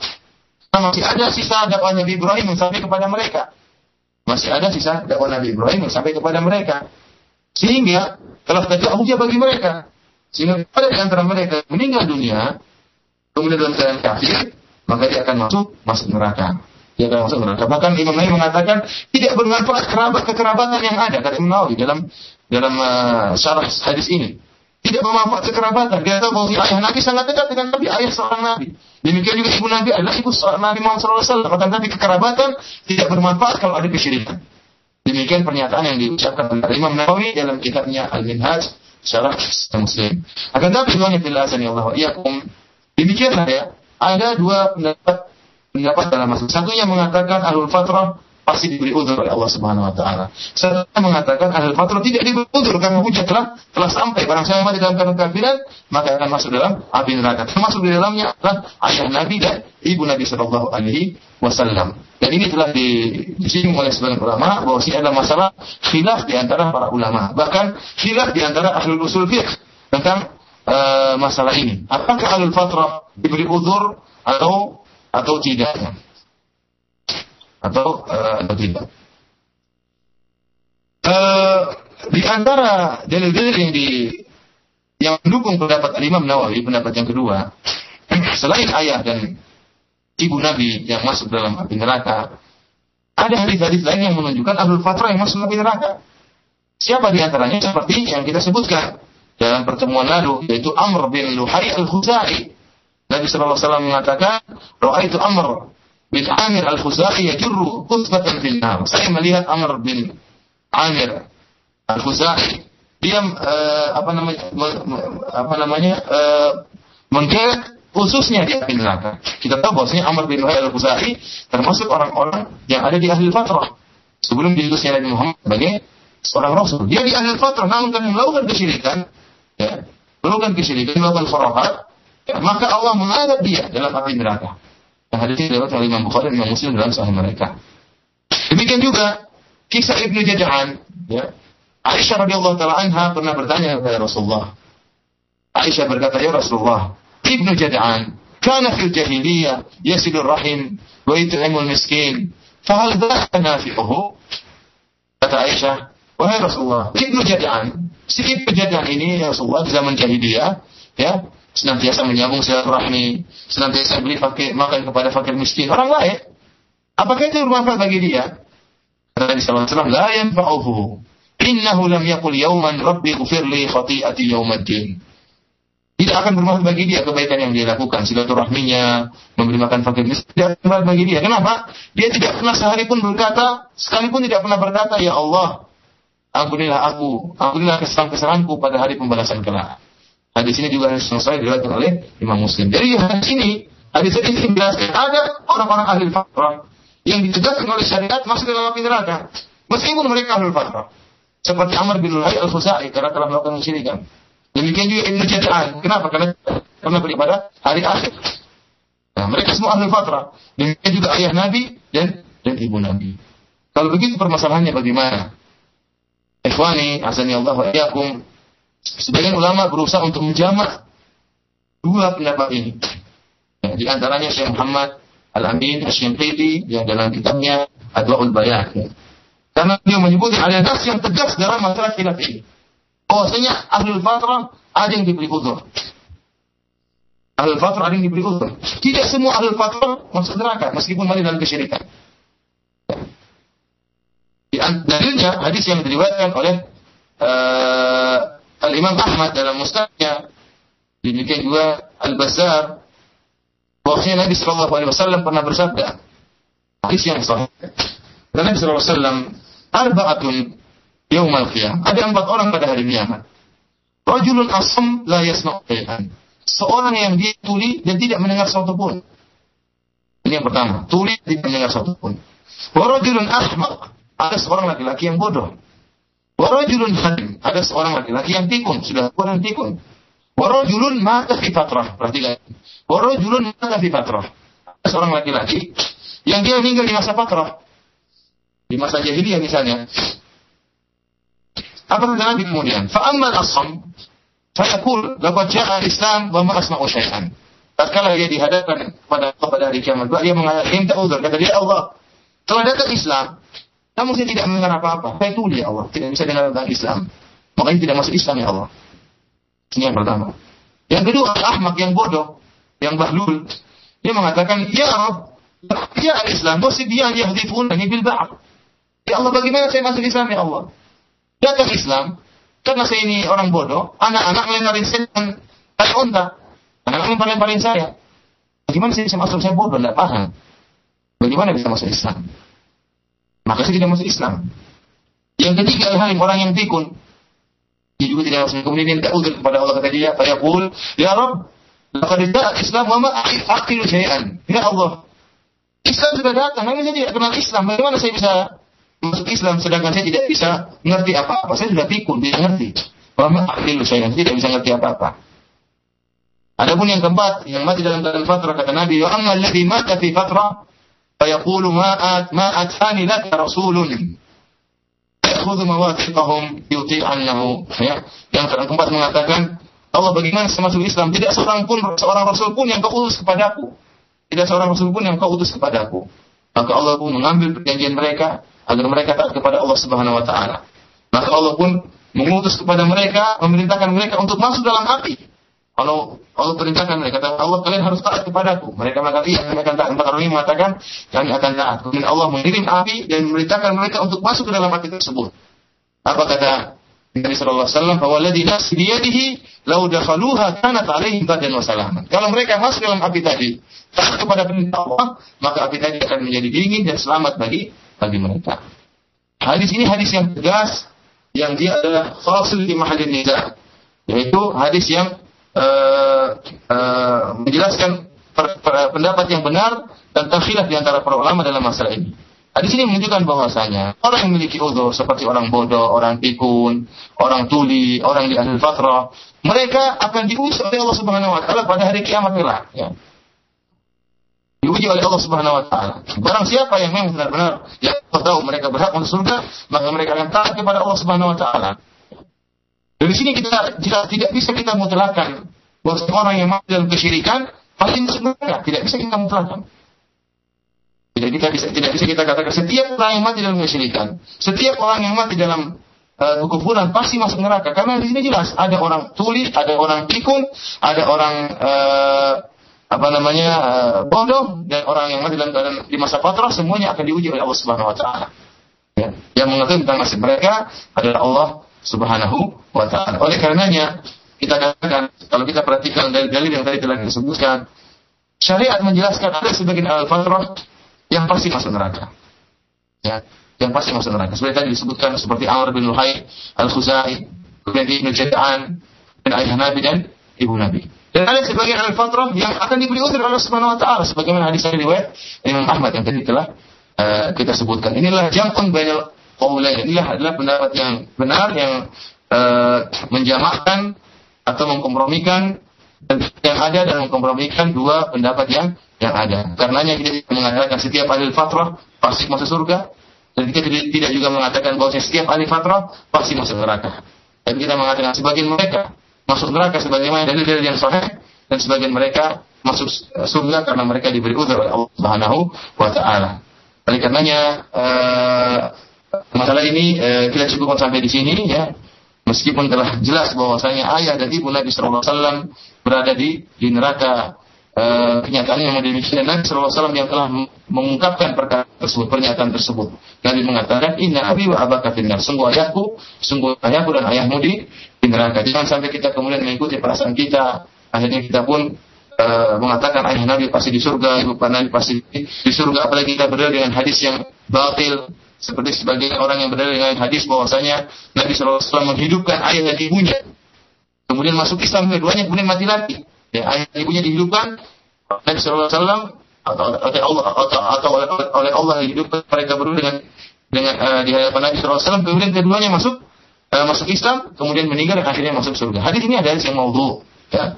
Nah, masih ada sisa dakwah Nabi Ibrahim yang sampai kepada mereka. Masih ada sisa dakwah Nabi Ibrahim yang sampai kepada mereka. Sehingga telah terjadi hujah bagi mereka. Sehingga pada di antara mereka meninggal dunia, kemudian dalam keadaan kafir, maka dia akan masuk masuk neraka. Dia akan masuk neraka. Bahkan Imam Nawawi mengatakan tidak bermanfaat kerabat kekerabatan yang ada kata Imam Nawawi dalam dalam uh, syarah hadis ini. Tidak bermanfaat kekerabatan. Dia tahu bahwa ayah Nabi sangat dekat dengan Nabi, ayah seorang Nabi. Demikian juga ibu Nabi adalah ibu seorang Nabi Muhammad SAW. Akan tapi kekerabatan tidak bermanfaat kalau ada kesyirikan. Demikian pernyataan yang diucapkan oleh Imam Nawawi dalam kitabnya Al-Minhaj syarah Muslim. Akan tapi semuanya bila Allah iyakum. Demikianlah ya. Ada dua pendapat pendapat dalam masalah. Satunya mengatakan ahlul fatrah pasti diberi udur oleh Allah Subhanahu wa taala. Saya mengatakan ahli fatrah tidak diberi udur karena hujah telah telah sampai barang siapa mati dalam keadaan kafiran maka akan masuk dalam api neraka. Termasuk di dalamnya adalah ayah Nabi dan ibu Nabi Shallallahu alaihi wasallam. Dan ini telah di, disinggung oleh sebagian ulama bahwa ini adalah masalah khilaf di antara para ulama. Bahkan khilaf di antara ahli usul fiqh tentang uh, masalah ini. Apakah ahli fatrah diberi udur atau atau tidak? atau uh, atau tidak. Uh, di antara dalil-dalil yang di yang mendukung pendapat Imam Nawawi, pendapat yang kedua, selain ayah dan ibu Nabi yang masuk dalam api neraka, ada hadis-hadis lain yang menunjukkan Abdul Fatrah yang masuk api neraka. Siapa di antaranya? Seperti yang kita sebutkan dalam pertemuan lalu, yaitu Amr bin Luhai al-Khuzai. Nabi Wasallam mengatakan, Doa itu Amr bin Amir Al-Khuzai yajurru fil nar. Saya melihat Amr bin Amir Al-Khuzai dia uh, apa namanya apa namanya uh, menggeret khususnya di api neraka. Kita tahu bahwasanya Amr bin Luhai Al-Khuzai termasuk orang-orang yang ada di ahli fatrah. Sebelum diutusnya Nabi Muhammad sebagai seorang rasul. Dia di ahli fatrah namun kan melakukan kesyirikan ya, melakukan kesyirikan, melakukan ya, maka Allah mengangkat dia dalam api neraka. Hadis ini diriwayatkan oleh Imam Bukhari dan Imam Muslim dalam sahih mereka. Demikian juga kisah Ibnu Jada'an, ya. Aisyah radhiyallahu taala anha pernah bertanya kepada Rasulullah. Aisyah berkata, "Ya Rasulullah, Ibnu Jada'an kana fil jahiliyah yasilur rahim wa yut'imul miskin. Fahal dzaka nafi'uhu?" Kata Aisyah, "Wahai Rasulullah, Ibnu Jada'an, si Ibnu Jada'an ini ya Rasulullah zaman jahiliyah, ya, senantiasa menyambung silaturahmi, senantiasa beli fakir, makan kepada fakir miskin, orang lain. Apakah itu bermanfaat bagi dia? Kata Nabi SAW, La yanfa'uhu. Innahu lam yakul yauman rabbi gufirli khati'ati yaumaddin. Tidak akan bermanfaat bagi dia kebaikan yang dia lakukan, silaturahminya, memberi makan fakir miskin, tidak bermanfaat bagi dia. Kenapa? Dia tidak pernah sehari pun berkata, sekalipun tidak pernah berkata, Ya Allah, ampunilah aku, ampunilah kesalahan-kesalahanku pada hari pembalasan kelak. Hadis ini juga selesai diriwayatkan oleh Imam Muslim. Jadi hadis ini, hadis ini menjelaskan ada orang-orang ahli fatrah yang ditegakkan oleh syariat masuk dalam api neraka. Meskipun mereka ahli fatrah. Seperti Amr bin Luhai al-Khuzai karena telah melakukan kesyirikan. Demikian juga Ibnu Jada'an. Kenapa? Karena pernah beribadah hari akhir. Nah, mereka semua ahli fatrah. Demikian juga ayah Nabi dan dan ibu Nabi. Kalau begitu permasalahannya bagaimana? Ikhwani, azani Allah wa Sebagian ulama berusaha untuk menjamak dua pendapat ini. Ya, di antaranya Syekh Muhammad Al-Amin Asy-Shinqiti yang dalam kitabnya Adwaul Bayan. Ya. Karena dia menyebutkan ada nas yang tegas dalam masalah khilaf ini. Bahwasanya ahlul fatrah ada yang diberi uzur. Ahlul fatrah ada yang diberi uzur. Tidak semua ahlul fatrah masuk neraka meskipun mati dalam kesyirikan. Dalilnya hadis yang diriwayatkan oleh uh, Al Imam Ahmad dalam Mustadnya, demikian juga Al Bazar, bahwasanya Nabi Shallallahu Alaihi Wasallam pernah bersabda, hadis yang sahih. Nabi Shallallahu Alaihi Wasallam, arbaatun yaumal qiyam. Ada empat orang pada hari kiamat. Rajulun asam la yasma'u Seorang yang dia tuli dan tidak mendengar sesuatu pun. Ini yang pertama, tuli tidak mendengar sesuatu pun. Warajulun ahmaq. Ada seorang laki-laki yang bodoh. Warajulun halim. Ada seorang laki-laki yang tikun. Sudah kurang tikun. Warajulun mata fi fatrah. Perhatikan. Warajulun mata fi fatrah. Ada seorang laki-laki yang dia meninggal di masa fatrah. Di masa jahiliyah misalnya. Apa kata Nabi kemudian? Fa'ammal asam. Fayaqul. Laqad ja'a islam wa ma asma'u syai'an. Tatkala dia dihadapkan pada pada hari kiamat, dia mengatakan, "Minta uzur." Kata dia, "Allah, telah datang Islam, namun saya tidak mendengar apa-apa. Saya tuli ya Allah. Tidak bisa dengar tentang Islam. Makanya tidak masuk Islam ya Allah. Ini yang pertama. Yang kedua, ahmak yang bodoh. Yang bahlul. Dia mengatakan, Ya Allah. Ya al-Islam. dia yahdifun ini bil ba'ab. Ya Allah, bagaimana saya masuk Islam ya Allah? Datang Islam. Karena saya ini orang bodoh. Anak-anak melemparin saya dengan kayak onta. Anak-anak melemparin saya. Bagaimana saya bisa masuk? Saya bodoh, tidak paham. Bagaimana bisa masuk Islam? Maka saya tidak masuk Islam. Yang ketiga adalah orang yang pikun. Dia juga tidak masuk. Kemudian dia minta uzur kepada Allah kata dia, "Fayaqul, ya Rabb, laqad ja'a Islam wa syai'an." Ya Allah, Islam sudah datang, namun saya tidak kenal Islam. Bagaimana saya bisa masuk Islam sedangkan saya tidak bisa mengerti apa-apa? Saya sudah pikun, tidak mengerti. Wa ma aqilu syai'an, tidak bisa mengerti apa-apa. Adapun yang keempat, yang mati dalam keadaan fatrah kata Nabi, "Wa amma alladhi mata fi fatrah فيقول ما آت ما أتاني لك رسول يأخذ مواثقهم يطيعنه ya yang keempat mengatakan Allah bagaimana saya masuk Islam tidak seorang pun seorang rasul pun yang kau utus kepadaku tidak seorang rasul pun yang kau utus kepadaku maka Allah pun mengambil perjanjian mereka agar mereka taat kepada Allah Subhanahu wa taala maka Allah pun mengutus kepada mereka memerintahkan mereka untuk masuk dalam api kalau Allah perintahkan mereka, kata Allah kalian harus taat kepadaku. Mereka mengatakan, iya kami akan taat. Empat mengatakan, kami akan taat. Kemudian Allah mengirim api dan memerintahkan mereka untuk masuk ke dalam api tersebut. Apa kata Nabi Sallallahu Alaihi Wasallam? Fawaladi nafsi biyadihi lau dakhaluha kanat alaihim badan wa salaman. Kalau mereka masuk dalam api tadi, taat kepada perintah Allah, maka api tadi akan menjadi dingin dan selamat bagi bagi mereka. Hadis ini hadis yang tegas, yang dia adalah fasil di mahallin niza, yaitu hadis yang uh, uh, menjelaskan per, per, pendapat yang benar dan terkhilaf di antara para ulama dalam masalah ini. Hadis ini menunjukkan bahwasanya orang yang memiliki uzur seperti orang bodoh, orang pikun, orang tuli, orang di akhir fatrah, mereka akan diuji oleh Allah Subhanahu wa taala pada hari kiamat kelak, ya. Diuji oleh Allah Subhanahu wa taala. Barang siapa yang memang benar-benar yang tahu mereka berhak masuk surga, maka mereka akan taat kepada Allah Subhanahu wa taala. Dari sini kita jika tidak bisa kita mutlakan bahwa orang yang mati dalam kesyirikan pasti masuk. Tidak bisa kita mutlakan. Tidak kita bisa tidak bisa kita katakan setiap orang yang mati dalam kesyirikan, setiap orang yang mati dalam uh, kekufuran pasti masuk neraka. Karena di sini jelas ada orang tuli, ada orang pikun, ada orang uh, apa namanya uh, bodoh dan orang yang mati dalam keadaan di masa patrah semuanya akan diuji oleh Allah Subhanahu Wa Taala. Ya. Yang mengetahui tentang nasib mereka adalah Allah Subhanahu wa taala. Oleh karenanya kita katakan kalau kita perhatikan dari dalil yang tadi telah disebutkan, syariat menjelaskan ada sebagian al-fatrah yang pasti masuk neraka. Ya, yang pasti masuk neraka. Seperti tadi disebutkan seperti Amr bin Luhai, Al-Khuzai, kemudian Ibnu Jada'an, dan ayah Nabi dan ibu Nabi. Dan ada sebagian al-fatrah yang akan diberi uzur oleh Subhanahu wa taala sebagaimana hadis dari riwayat Imam Ahmad yang tadi telah uh, kita sebutkan. Inilah jam'un bainal qaulain. Inilah adalah pendapat yang benar yang uh, menjamakkan atau mengkompromikan yang ada dan mengkompromikan dua pendapat yang yang ada. Karenanya kita mengatakan setiap ahli fatrah pasti masuk surga dan kita tidak juga mengatakan bahwa setiap ahli fatrah pasti masuk neraka. Dan kita mengatakan sebagian mereka masuk neraka sebagaimana dalil-dalil yang sahih dan sebagian mereka masuk eh, surga karena mereka diberi uzur oleh Allah Subhanahu wa taala. Oleh karenanya uh, masalah ini uh, kita cukupkan sampai di sini ya. Meskipun telah jelas bahwasanya ayah dan ibu Nabi sallallahu alaihi wasallam berada di di neraka Uh, kenyataan yang demikian Nabi SAW yang telah mengungkapkan perkara tersebut, pernyataan tersebut. Nabi mengatakan, Inna abi wa abaka finnar. Sungguh ayahku, sungguh ayahku dan ayahmu di, di neraka. Jangan sampai kita kemudian mengikuti perasaan kita. Akhirnya kita pun uh, mengatakan ayah Nabi pasti di surga, ibu Nabi pasti di surga. Apalagi kita berdalil dengan hadis yang batil. Seperti sebagian orang yang berdalil dengan hadis bahwasanya Nabi SAW menghidupkan ayah dan ibunya. Kemudian masuk Islam keduanya, kemudian mati lagi. Ya, ayah ibunya dihidupkan Nabi Wasallam atau oleh Allah atau, atau oleh, oleh Allah dihidupkan mereka berdua dengan dengan uh, di hadapan Nabi Wasallam. Kemudian keduanya masuk uh, masuk Islam kemudian meninggal dan akhirnya masuk surga. Hadis ini ada hadis yang maudhu ya.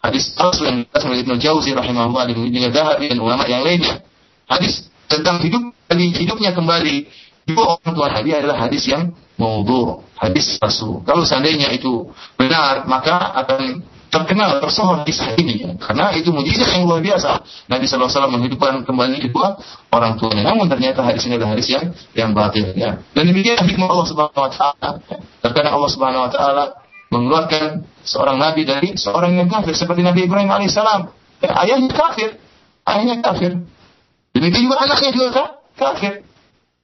Hadis asal yang oleh Ibnu Jauzi rahimahullah dan juga Dahabi dan ulama yang lainnya. Hadis tentang hidup hidupnya kembali dua orang tua Nabi adalah hadis yang maudhu hadis palsu. Kalau seandainya itu benar maka akan terkenal tersohor kisah ini. Karena itu mujizat yang luar biasa. Nabi SAW menghidupkan kembali kedua orang tuanya. Namun ternyata hadis ini adalah hadis yang yang batil ya. Dan demikian hikmah Allah Subhanahu Wa Taala. Terkadang Allah Subhanahu Wa Taala mengeluarkan seorang nabi dari seorang yang kafir seperti Nabi Ibrahim alaihissalam ya, ayahnya kafir. Ayahnya kafir. Demikian juga anaknya juga kafir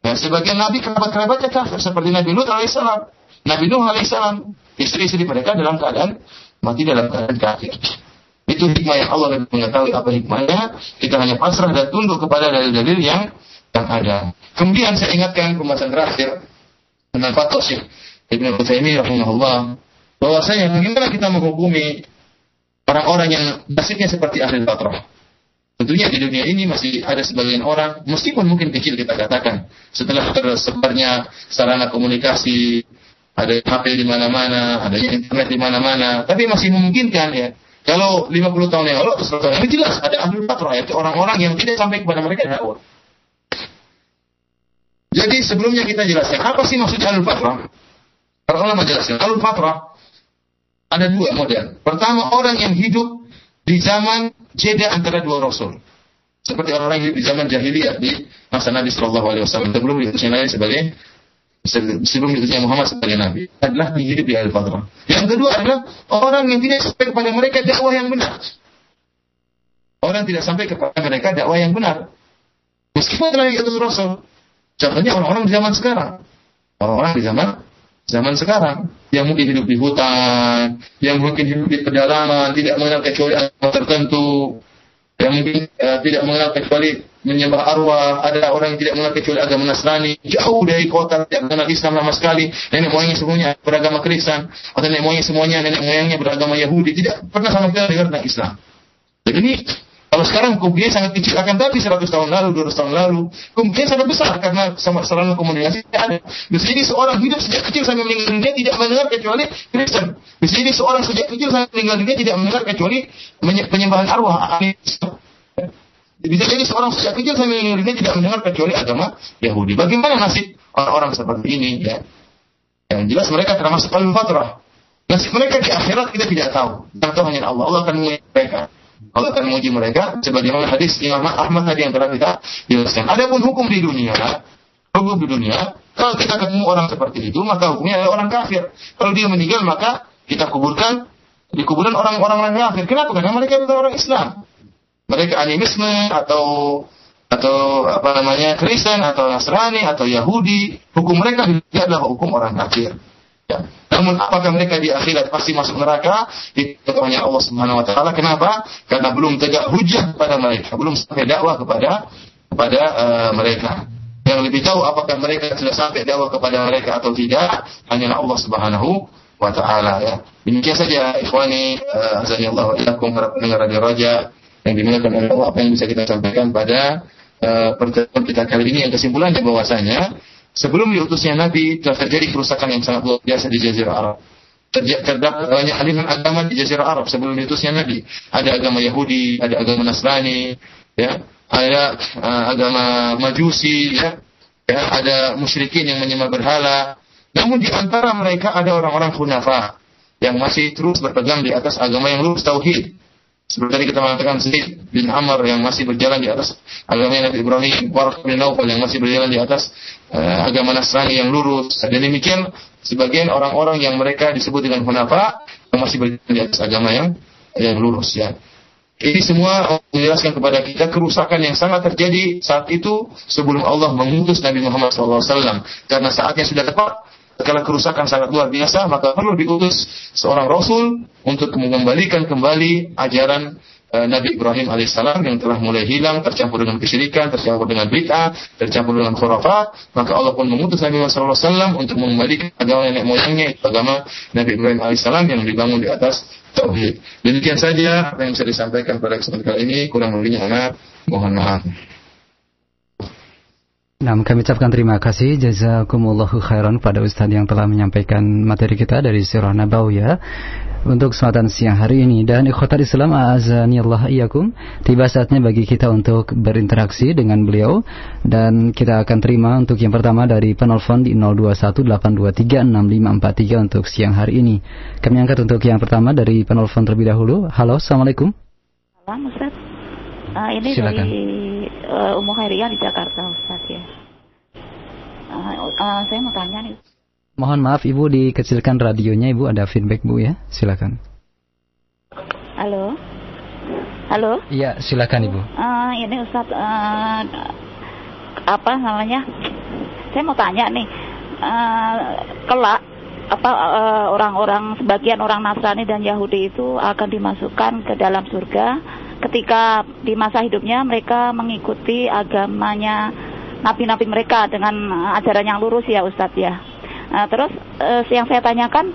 ya, sebagian nabi kerabat-kerabatnya kafir seperti Nabi Lut alaihissalam Nabi Nuh alaihissalam istri-istri mereka dalam keadaan mati dalam keadaan kafir. Itu hikmah yang Allah lebih mengetahui apa hikmahnya. Kita hanya pasrah dan tunduk kepada dalil-dalil yang yang ada. Kemudian saya ingatkan pembahasan terakhir tentang fatwa Syekh Ibn Utsaimin rahimahullah bahwasanya bagaimana kita menghukumi orang-orang yang nasibnya seperti ahli fatrah. Tentunya di dunia ini masih ada sebagian orang, meskipun mungkin kecil kita katakan, setelah tersebarnya sarana komunikasi, ada HP di mana-mana, ada internet di mana-mana, tapi masih memungkinkan ya. Kalau 50 tahun yang lalu, 100 tahun yang lalu jelas ada ahli fatrah, yaitu orang-orang yang tidak sampai kepada mereka dakwah. Jadi sebelumnya kita jelaskan apa sih maksud ahli fatrah? Para ulama jelaskan ahli fatrah ada dua model. Pertama orang yang hidup di zaman jeda antara dua rasul. Seperti yang hidup di zaman jahiliyah di masa Nabi Shallallahu Alaihi Wasallam sebelum diutusnya sebagai sebelum diutusnya Muhammad sebagai Nabi adalah hidup di al-fatrah. Yang kedua adalah orang yang tidak sampai kepada mereka dakwah yang benar. Orang tidak sampai kepada mereka dakwah yang benar. Meskipun telah diutus Rasul. Contohnya orang-orang di zaman sekarang. Orang-orang di zaman zaman sekarang yang mungkin hidup di hutan, yang mungkin hidup di pedalaman, tidak mengenal kecuali agama tertentu, yang mungkin uh, tidak mengenal kecuali menyembah arwah, ada orang yang tidak mengenal kecuali agama Nasrani, jauh dari kota, tidak mengenal Islam sama sekali, nenek moyangnya semuanya beragama Kristen, atau nenek moyangnya semuanya nenek moyangnya beragama Yahudi, tidak pernah sama sekali dengar tentang Islam. Jadi ini kalau sekarang kemungkinan sangat kecil akan tapi 100 tahun lalu, 200 tahun lalu, kemungkinan sangat besar karena sama sarana komunikasi ada. Bisa jadi seorang hidup sejak kecil sampai meninggal dunia tidak mendengar kecuali Kristen. Bisa jadi seorang sejak kecil sampai meninggal dunia tidak mendengar kecuali penyembahan arwah. Bisa jadi seorang sejak kecil sampai meninggal dunia tidak mendengar kecuali agama Yahudi. Bagaimana nasib orang-orang seperti ini? Ya. Yang jelas mereka termasuk al-fatrah. Nasib mereka di akhirat kita tidak tahu. Yang tahu hanya Allah. Allah akan mereka. Allah akan menguji mereka sebagaimana hadis Imam Ahmad tadi yang telah kita jelaskan. Adapun hukum di dunia, hukum di dunia, kalau kita ketemu orang seperti itu, maka hukumnya adalah orang kafir. Kalau dia meninggal, maka kita kuburkan di kuburan orang-orang kafir. Kenapa? Karena mereka bukan orang Islam. Mereka animisme atau atau apa namanya Kristen atau Nasrani atau Yahudi, hukum mereka adalah hukum orang kafir. Ya. Namun apakah mereka di akhirat pasti masuk neraka? Itu hanya Allah Subhanahu wa taala. Kenapa? Karena belum tegak hujah kepada mereka, belum sampai dakwah kepada kepada uh, mereka. Yang lebih tahu apakah mereka sudah sampai dakwah kepada mereka atau tidak, hanyalah Allah Subhanahu wa taala ya. Demikian saja ikhwani uh, azanillahu ilakum pendengar Radio Raja yang dimuliakan oleh Allah apa yang bisa kita sampaikan pada uh, pertemuan kita kali ini yang kesimpulannya bahwasanya Sebelum diutusnya Nabi telah terjadi kerusakan yang sangat luar biasa di Jazirah Arab. Terdapat banyak aliran agama di Jazirah Arab sebelum diutusnya Nabi. Ada agama Yahudi, ada agama Nasrani, ya, ada uh, agama Majusi, ya, ya, ada musyrikin yang menyembah berhala. Namun di antara mereka ada orang-orang khunafa yang masih terus berpegang di atas agama yang lurus tauhid. Seperti tadi kita mengatakan Zaid bin Amr yang masih berjalan di atas agama Nabi Ibrahim, Warq bin Naufal yang masih berjalan di atas uh, agama Nasrani yang lurus. Dan demikian sebagian orang-orang yang mereka disebut dengan hunafa yang masih berjalan di atas agama yang yang lurus ya. Ini semua menjelaskan kepada kita kerusakan yang sangat terjadi saat itu sebelum Allah mengutus Nabi Muhammad SAW. Karena saatnya sudah tepat, kalau kerusakan sangat luar biasa, maka perlu diutus seorang Rasul untuk mengembalikan kembali ajaran Nabi Ibrahim alaihissalam yang telah mulai hilang, tercampur dengan kesyirikan, tercampur dengan bid'ah, tercampur dengan khurafat. Maka Allah pun mengutus Nabi Muhammad SAW untuk mengembalikan agama nenek moyangnya, agama Nabi Ibrahim alaihissalam yang dibangun di atas tauhid. Demikian saja apa yang bisa disampaikan pada kesempatan kali ini. Kurang lebihnya maaf. Mohon maaf. Nah, kami ucapkan terima kasih jazakumullahu khairan pada Ustadz yang telah menyampaikan materi kita dari Sirah Nabawiyah untuk kesempatan siang hari ini. Dan ikhwatal Islam azani Allah iyakum tiba saatnya bagi kita untuk berinteraksi dengan beliau. Dan kita akan terima untuk yang pertama dari penelpon di 0218236543 untuk siang hari ini. Kami angkat untuk yang pertama dari penelpon terlebih dahulu. Halo assalamualaikum. Halo Ustaz. Uh, ini Silakan. dari uh, Umu Khairiyah di Jakarta Ustaz ya. Uh, uh, saya mau tanya nih Mohon maaf Ibu dikecilkan radionya Ibu ada feedback Bu ya. Silakan. Halo. Halo. Iya, silakan Ibu. Uh, ini Ustaz uh, apa namanya? Saya mau tanya nih. Uh, kelak apa orang-orang uh, sebagian orang Nasrani dan Yahudi itu akan dimasukkan ke dalam surga ketika di masa hidupnya mereka mengikuti agamanya nabi-nabi mereka dengan ajaran yang lurus ya Ustadz ya. Nah, terus uh, yang saya tanyakan,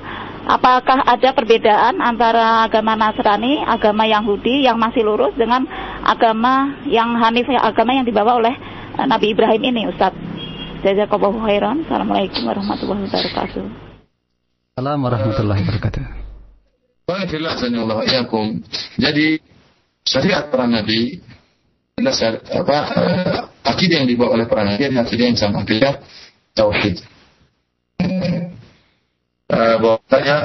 apakah ada perbedaan antara agama Nasrani, agama Yahudi yang masih lurus dengan agama yang Hanif, agama yang dibawa oleh uh, Nabi Ibrahim ini, Ustaz? Jazakallahu khairan. Assalamualaikum warahmatullahi wabarakatuh. Assalamualaikum warahmatullahi wabarakatuh. Jadi syariat para nabi adalah apa uh, akidah yang dibawa oleh para nabi adalah akidah yang sama akidah tauhid uh, bahwasanya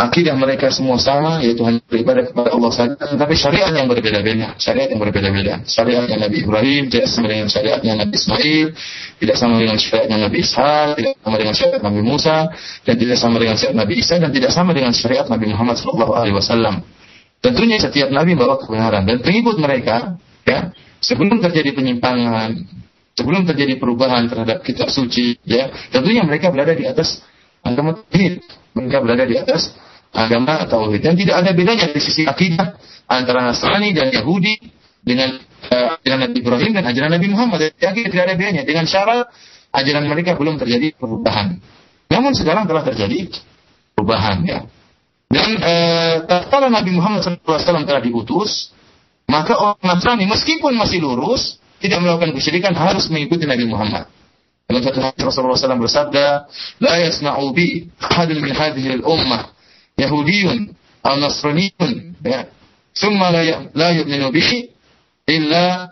akidah mereka semua sama yaitu hanya beribadah kepada Allah saja tapi syariat yang berbeda-beda syariat yang berbeda-beda. Syariat yang Nabi Ibrahim tidak sama dengan syariatnya Nabi Ismail tidak sama dengan syariatnya Nabi Ishak tidak sama dengan syariat Nabi Musa dan tidak sama dengan syariat Nabi Isa dan tidak sama dengan syariat Nabi Muhammad SAW tentunya setiap Nabi membawa kebenaran dan pengikut mereka ya sebelum terjadi penyimpangan sebelum terjadi perubahan terhadap kitab suci ya tentunya mereka berada di atas agama tauhid. Mereka berada di atas agama tauhid dan tidak ada bedanya dari sisi akidah antara Nasrani dan Yahudi dengan uh, dengan Nabi Ibrahim dan ajaran Nabi Muhammad. Jadi tidak ada bedanya dengan syarat ajaran mereka belum terjadi perubahan. Namun sekarang telah terjadi perubahan ya. Dan uh, tatkala Nabi Muhammad SAW telah diutus, maka orang Nasrani meskipun masih lurus tidak melakukan kesyirikan harus mengikuti Nabi Muhammad. Dalam satu hadis Rasulullah SAW bersabda, "La yasma'u bi ahadun min hadhihi al-ummah Yahudiyun aw Nasraniyun ya. Thumma la ya, la yu'minu bihi illa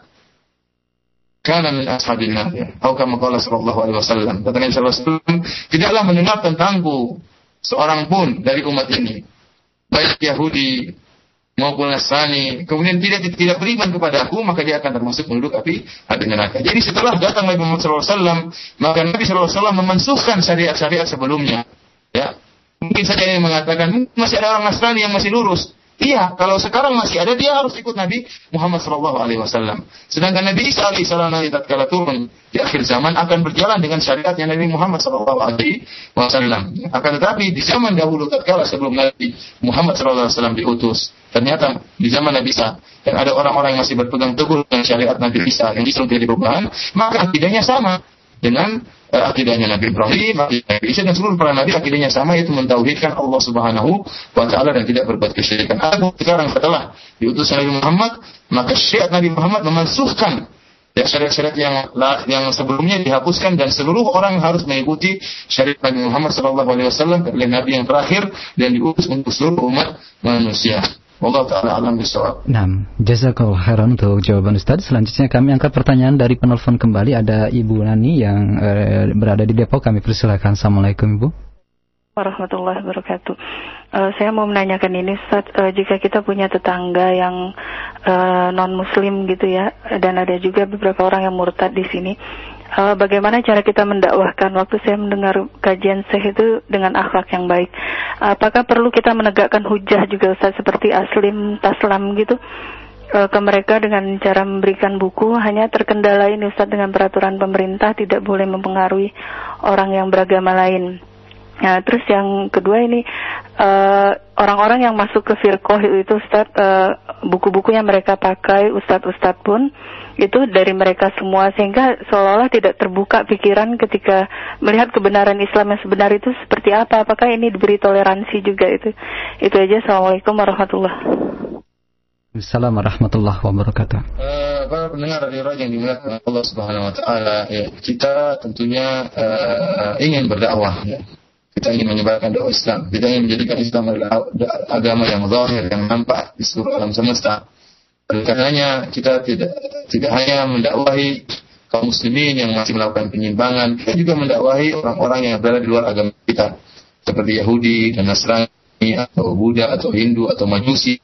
kana min ashabin nar." Atau kama qala. Kata Nabi wasallam, "Tidaklah mendengar tentangku seorang pun dari umat ini, baik Yahudi maupun Nasrani, kemudian tidak tidak beriman kepada aku, maka dia akan termasuk penduduk api api neraka. Jadi setelah datang Nabi Muhammad SAW, maka Nabi SAW memansuhkan syariat-syariat sebelumnya. Ya, mungkin saja yang mengatakan masih ada orang Nasrani yang masih lurus. Iya, kalau sekarang masih ada dia harus ikut Nabi Muhammad Wasallam. Sedangkan Nabi Isa Alaihi Salam nanti tatkala turun di akhir zaman akan berjalan dengan syariatnya Nabi Muhammad Wasallam. Akan tetapi di zaman dahulu tatkala sebelum Nabi Muhammad Wasallam diutus, ternyata di zaman Nabi Isa yang ada orang-orang yang masih berpegang teguh dengan syariat Nabi Isa yang justru tidak perubahan, maka akidahnya sama dengan uh, akidahnya Nabi Ibrahim, Nabi Isa dan seluruh para nabi akidahnya sama yaitu mentauhidkan Allah Subhanahu wa taala dan tidak berbuat kesyirikan. Adapun sekarang setelah diutus Nabi Muhammad, maka syariat Nabi Muhammad memansuhkan ya syariat-syariat yang yang sebelumnya dihapuskan dan seluruh orang harus mengikuti syariat Nabi Muhammad SAW oleh Nabi yang terakhir dan diutus untuk seluruh umat manusia. Allah taala alam bisawab. Nah, jazakallahu khairan untuk jawaban Ustaz. Selanjutnya kami angkat pertanyaan dari penelpon kembali ada Ibu Nani yang uh, berada di Depok. Kami persilakan. Assalamualaikum Ibu. Warahmatullahi wabarakatuh. Uh, saya mau menanyakan ini Ustaz, uh, jika kita punya tetangga yang uh, non muslim gitu ya dan ada juga beberapa orang yang murtad di sini uh, bagaimana cara kita mendakwahkan waktu saya mendengar kajian Syekh itu dengan akhlak yang baik. Apakah perlu kita menegakkan hujah juga Ustaz seperti aslim taslam gitu uh, ke mereka dengan cara memberikan buku hanya terkendala ini Ustaz dengan peraturan pemerintah tidak boleh mempengaruhi orang yang beragama lain. Nah, terus yang kedua ini orang-orang uh, yang masuk ke firqoh itu Ustaz uh, buku-buku yang mereka pakai Ustadz-Ustadz pun itu dari mereka semua sehingga seolah-olah tidak terbuka pikiran ketika melihat kebenaran Islam yang sebenar itu seperti apa apakah ini diberi toleransi juga itu itu aja assalamualaikum warahmatullahi Assalamualaikum warahmatullahi wabarakatuh. Uh, para pendengar dari Raja yang dimuliakan Allah Subhanahu Wa Taala, ya, kita tentunya uh, ingin berdakwah. Ya. Kita ingin menyebarkan dakwah Islam. Kita ingin menjadikan Islam adalah agama yang zahir, yang nampak di seluruh alam semesta. Oleh karenanya kita tidak tidak hanya mendakwahi kaum muslimin yang masih melakukan penyimpangan, kita juga mendakwahi orang-orang yang berada di luar agama kita, seperti Yahudi dan Nasrani atau Buddha atau Hindu atau Majusi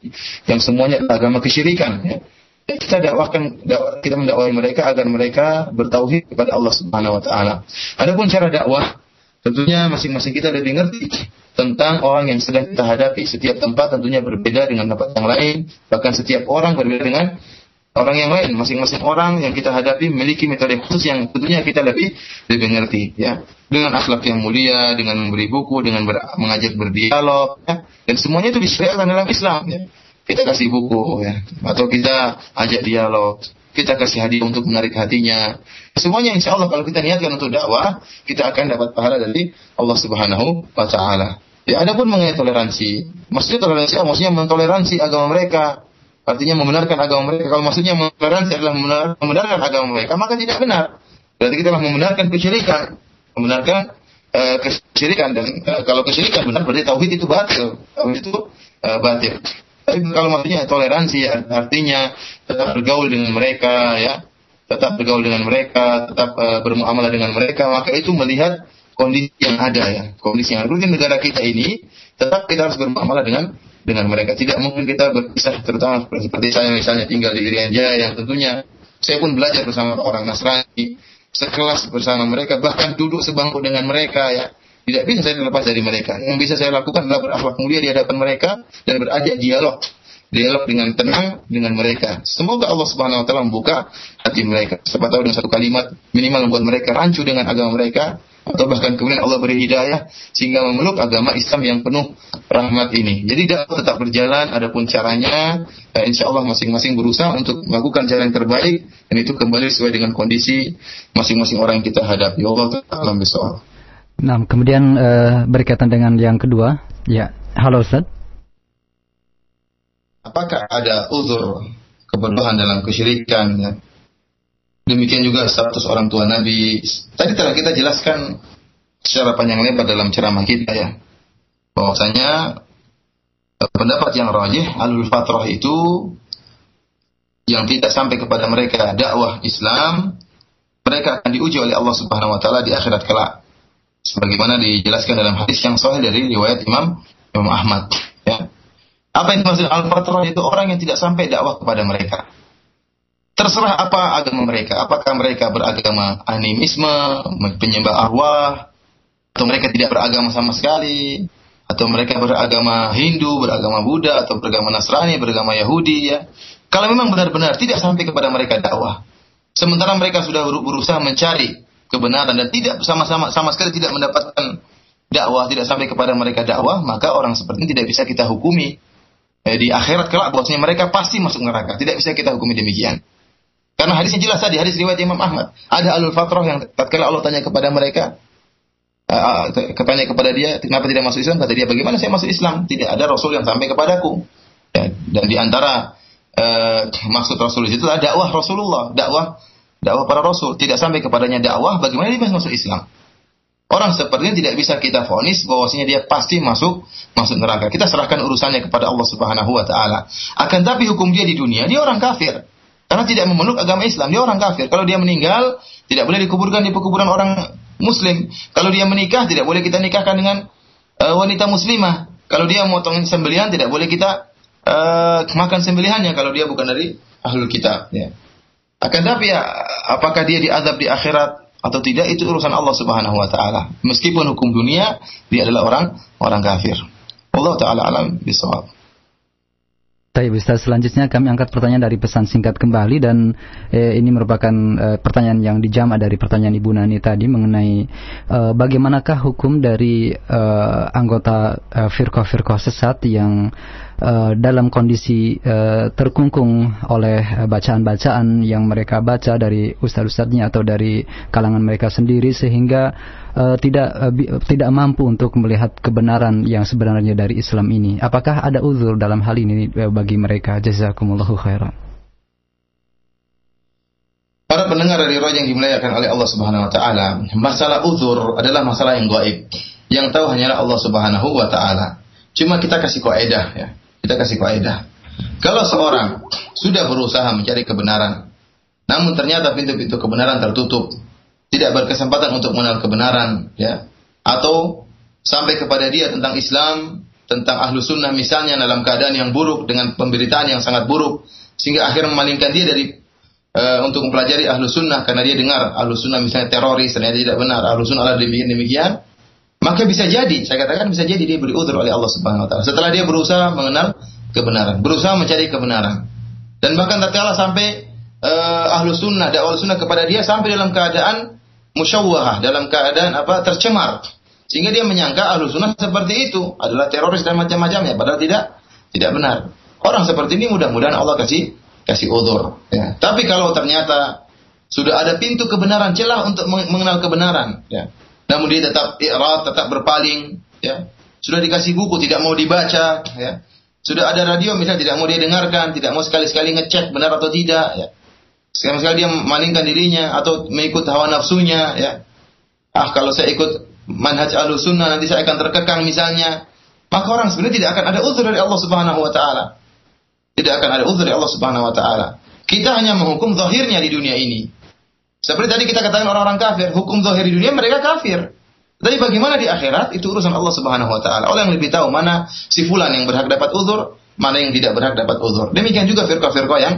yang semuanya adalah agama kesyirikan. Ya. Kita dakwahkan kita mendakwahi mereka agar mereka bertauhid kepada Allah Subhanahu wa taala. Adapun cara dakwah tentunya masing-masing kita lebih ngerti tentang orang yang sedang kita hadapi. Setiap tempat tentunya berbeda dengan tempat yang lain, bahkan setiap orang berbeda dengan orang yang lain. Masing-masing orang yang kita hadapi memiliki metode khusus yang tentunya kita lebih lebih ngerti, ya. Dengan akhlak yang mulia, dengan memberi buku, dengan ber, mengajak berdialog, ya. dan semuanya itu disyariatkan dalam Islam. Ya. Kita kasih buku, ya, atau kita ajak dialog, kita kasih hadiah untuk menarik hatinya. Semuanya insya Allah kalau kita niatkan untuk dakwah, kita akan dapat pahala dari Allah Subhanahu wa taala. Ya, ada pun mengenai toleransi. Maksudnya toleransi, oh, maksudnya mentoleransi agama mereka. Artinya membenarkan agama mereka. Kalau maksudnya mentoleransi adalah membenarkan agama mereka, maka tidak benar. Berarti kita telah membenarkan kesyirikan. Membenarkan uh, kesyirikan. Dan uh, kalau kesyirikan benar, berarti tauhid itu batil. Tauhid itu uh, batil. Tapi kalau maksudnya toleransi, artinya tetap bergaul dengan mereka, ya tetap bergaul dengan mereka, tetap uh, bermuamalah dengan mereka, maka itu melihat kondisi yang ada ya, kondisi yang ada. Di negara kita ini tetap kita harus bermuamalah dengan dengan mereka. Tidak mungkin kita berpisah terutama seperti saya misalnya tinggal di Irian Jaya yang tentunya saya pun belajar bersama orang Nasrani, sekelas bersama mereka, bahkan duduk sebangku dengan mereka ya. Tidak bisa saya lepas dari mereka. Yang bisa saya lakukan adalah berakhlak mulia di hadapan mereka dan berajak dialog dialog dengan tenang dengan mereka. Semoga Allah Subhanahu wa taala membuka hati mereka. Siapa tahu dengan satu kalimat minimal membuat mereka rancu dengan agama mereka atau bahkan kemudian Allah beri hidayah sehingga memeluk agama Islam yang penuh rahmat ini. Jadi dakwah tetap berjalan, adapun caranya eh, insya Allah masing-masing berusaha untuk melakukan yang terbaik dan itu kembali sesuai dengan kondisi masing-masing orang yang kita hadapi. Allah taala. Nah, kemudian uh, berkaitan dengan yang kedua, ya, halo Ustaz. Apakah ada uzur kebodohan dalam kesyirikan? Ya? Demikian juga status orang tua Nabi. Tadi telah kita jelaskan secara panjang lebar dalam ceramah kita ya. Bahwasanya eh, pendapat yang rajih alul fatrah itu yang tidak sampai kepada mereka dakwah Islam, mereka akan diuji oleh Allah Subhanahu wa taala di akhirat kelak. Sebagaimana dijelaskan dalam hadis yang sahih dari riwayat Imam Imam Ahmad, ya. Apa yang dimaksud al-fatrah itu orang yang tidak sampai dakwah kepada mereka. Terserah apa agama mereka. Apakah mereka beragama animisme, penyembah arwah, atau mereka tidak beragama sama sekali, atau mereka beragama Hindu, beragama Buddha, atau beragama Nasrani, beragama Yahudi ya. Kalau memang benar-benar tidak sampai kepada mereka dakwah, sementara mereka sudah berusaha mencari kebenaran dan tidak sama-sama sama sekali tidak mendapatkan dakwah, tidak sampai kepada mereka dakwah, maka orang seperti ini tidak bisa kita hukumi eh, di akhirat kelak bahwasanya mereka pasti masuk neraka. Tidak bisa kita hukumi demikian. Karena hadisnya jelas tadi, hadis riwayat Imam Ahmad. Ada alul fatrah yang tatkala Allah tanya kepada mereka, uh, ketanya kepada dia, kenapa tidak masuk Islam? Kata dia, bagaimana saya masuk Islam? Tidak ada Rasul yang sampai kepadaku. Ya, dan di antara uh, maksud Rasul itu adalah dakwah Rasulullah, dakwah dakwah para Rasul. Tidak sampai kepadanya dakwah, bagaimana dia bisa masuk Islam? Orang seperti ini tidak bisa kita vonis bahwasanya dia pasti masuk masuk neraka. Kita serahkan urusannya kepada Allah Subhanahu wa taala. Akan tapi hukum dia di dunia, dia orang kafir. Karena tidak memeluk agama Islam, dia orang kafir. Kalau dia meninggal, tidak boleh dikuburkan di pekuburan orang muslim. Kalau dia menikah, tidak boleh kita nikahkan dengan uh, wanita muslimah. Kalau dia memotong sembelihan, tidak boleh kita uh, makan sembelihannya kalau dia bukan dari ahlul kitab ya. Akan tapi ya apakah dia diadab di akhirat atau tidak itu urusan Allah Subhanahu wa taala. Meskipun hukum dunia dia adalah orang orang kafir. Allah taala alam bisawab. Baik, Ustaz. Selanjutnya kami angkat pertanyaan dari pesan singkat kembali dan eh, ini merupakan eh, pertanyaan yang dijama dari pertanyaan Ibu Nani tadi mengenai eh, bagaimanakah hukum dari eh, anggota eh, firqah-firqah sesat yang uh, dalam kondisi uh, terkungkung oleh bacaan-bacaan yang mereka baca dari ustadz-ustadznya atau dari kalangan mereka sendiri sehingga uh, tidak uh, tidak mampu untuk melihat kebenaran yang sebenarnya dari Islam ini. Apakah ada uzur dalam hal ini bagi mereka? Jazakumullahu khairan. Para pendengar dari roh yang dimuliakan oleh Allah Subhanahu wa taala, masalah uzur adalah masalah yang gaib. Yang tahu hanyalah Allah Subhanahu wa taala. Cuma kita kasih kaidah ya. Kita kasih kaidah. Kalau seorang sudah berusaha mencari kebenaran, namun ternyata pintu-pintu kebenaran tertutup, tidak berkesempatan untuk mengenal kebenaran, ya, atau sampai kepada dia tentang Islam, tentang ahlu sunnah misalnya dalam keadaan yang buruk dengan pemberitaan yang sangat buruk, sehingga akhirnya memalingkan dia dari uh, untuk mempelajari ahlu sunnah karena dia dengar ahlu sunnah misalnya teroris ternyata tidak benar ahlu sunnah adalah demikian demikian maka bisa jadi, saya katakan bisa jadi dia beri udur oleh Allah Subhanahu wa taala. Setelah dia berusaha mengenal kebenaran, berusaha mencari kebenaran. Dan bahkan tatkala sampai uh, ahlu sunnah, dakwah sunnah kepada dia sampai dalam keadaan musyawwahah, dalam keadaan apa tercemar. Sehingga dia menyangka ahlu sunnah seperti itu adalah teroris dan macam-macamnya, padahal tidak tidak benar. Orang seperti ini mudah-mudahan Allah kasih kasih udur. Ya. Tapi kalau ternyata sudah ada pintu kebenaran celah untuk mengenal kebenaran, ya namun dia tetap i'rad, tetap berpaling, ya. Sudah dikasih buku tidak mau dibaca, ya. Sudah ada radio misalnya tidak mau dia dengarkan, tidak mau sekali-sekali ngecek benar atau tidak, ya. Sekali-sekali dia memalingkan dirinya atau mengikut hawa nafsunya, ya. Ah, kalau saya ikut manhaj sunnah nanti saya akan terkekang misalnya. Maka orang sebenarnya tidak akan ada uzur dari Allah Subhanahu wa taala. Tidak akan ada uzur dari Allah Subhanahu wa taala. Kita hanya menghukum zahirnya di dunia ini. Seperti tadi kita katakan orang-orang kafir, hukum zahir di dunia mereka kafir. Tapi bagaimana di akhirat itu urusan Allah Subhanahu wa taala. Allah yang lebih tahu mana si fulan yang berhak dapat uzur, mana yang tidak berhak dapat uzur. Demikian juga firqah-firqah yang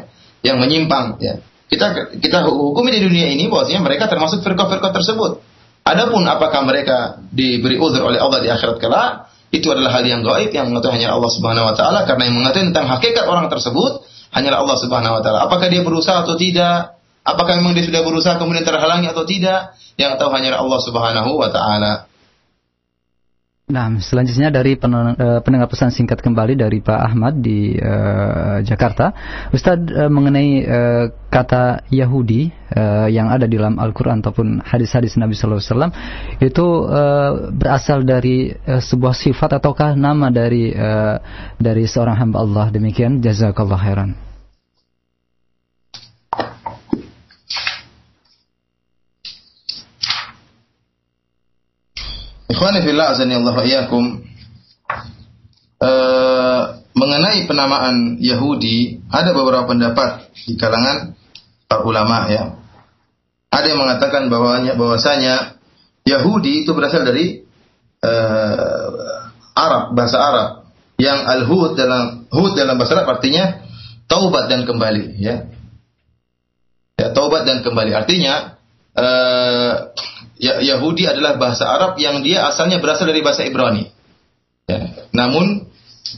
yang menyimpang ya. Kita kita hukumi di dunia ini bahwasanya mereka termasuk firqah-firqah tersebut. Adapun apakah mereka diberi uzur oleh Allah di akhirat kelak, itu adalah hal yang gaib yang mengetahui hanya Allah Subhanahu wa taala karena yang mengetahui tentang hakikat orang tersebut hanyalah Allah Subhanahu wa taala. Apakah dia berusaha atau tidak, Apakah memang dia sudah berusaha kemudian terhalangi atau tidak? Yang tahu hanya Allah Subhanahu wa taala. Nah, selanjutnya dari eh, pendengar pesan singkat kembali dari Pak Ahmad di uh, Jakarta, Ustadz uh, mengenai uh, kata Yahudi uh, yang ada di dalam Al-Quran ataupun hadis-hadis Nabi Sallallahu Alaihi Wasallam itu uh, berasal dari uh, sebuah sifat ataukah nama dari uh, dari seorang hamba Allah demikian jazakallah khairan. Ikhwani fillah azani Allah iyyakum. Uh, mengenai penamaan Yahudi ada beberapa pendapat di kalangan para ulama ya. Ada yang mengatakan bahwanya bahwasanya Yahudi itu berasal dari uh, Arab, bahasa Arab. Yang al-hud dalam hud dalam bahasa Arab artinya taubat dan kembali ya. Ya, taubat dan kembali artinya uh, ya, Yahudi adalah bahasa Arab yang dia asalnya berasal dari bahasa Ibrani. Ya. Namun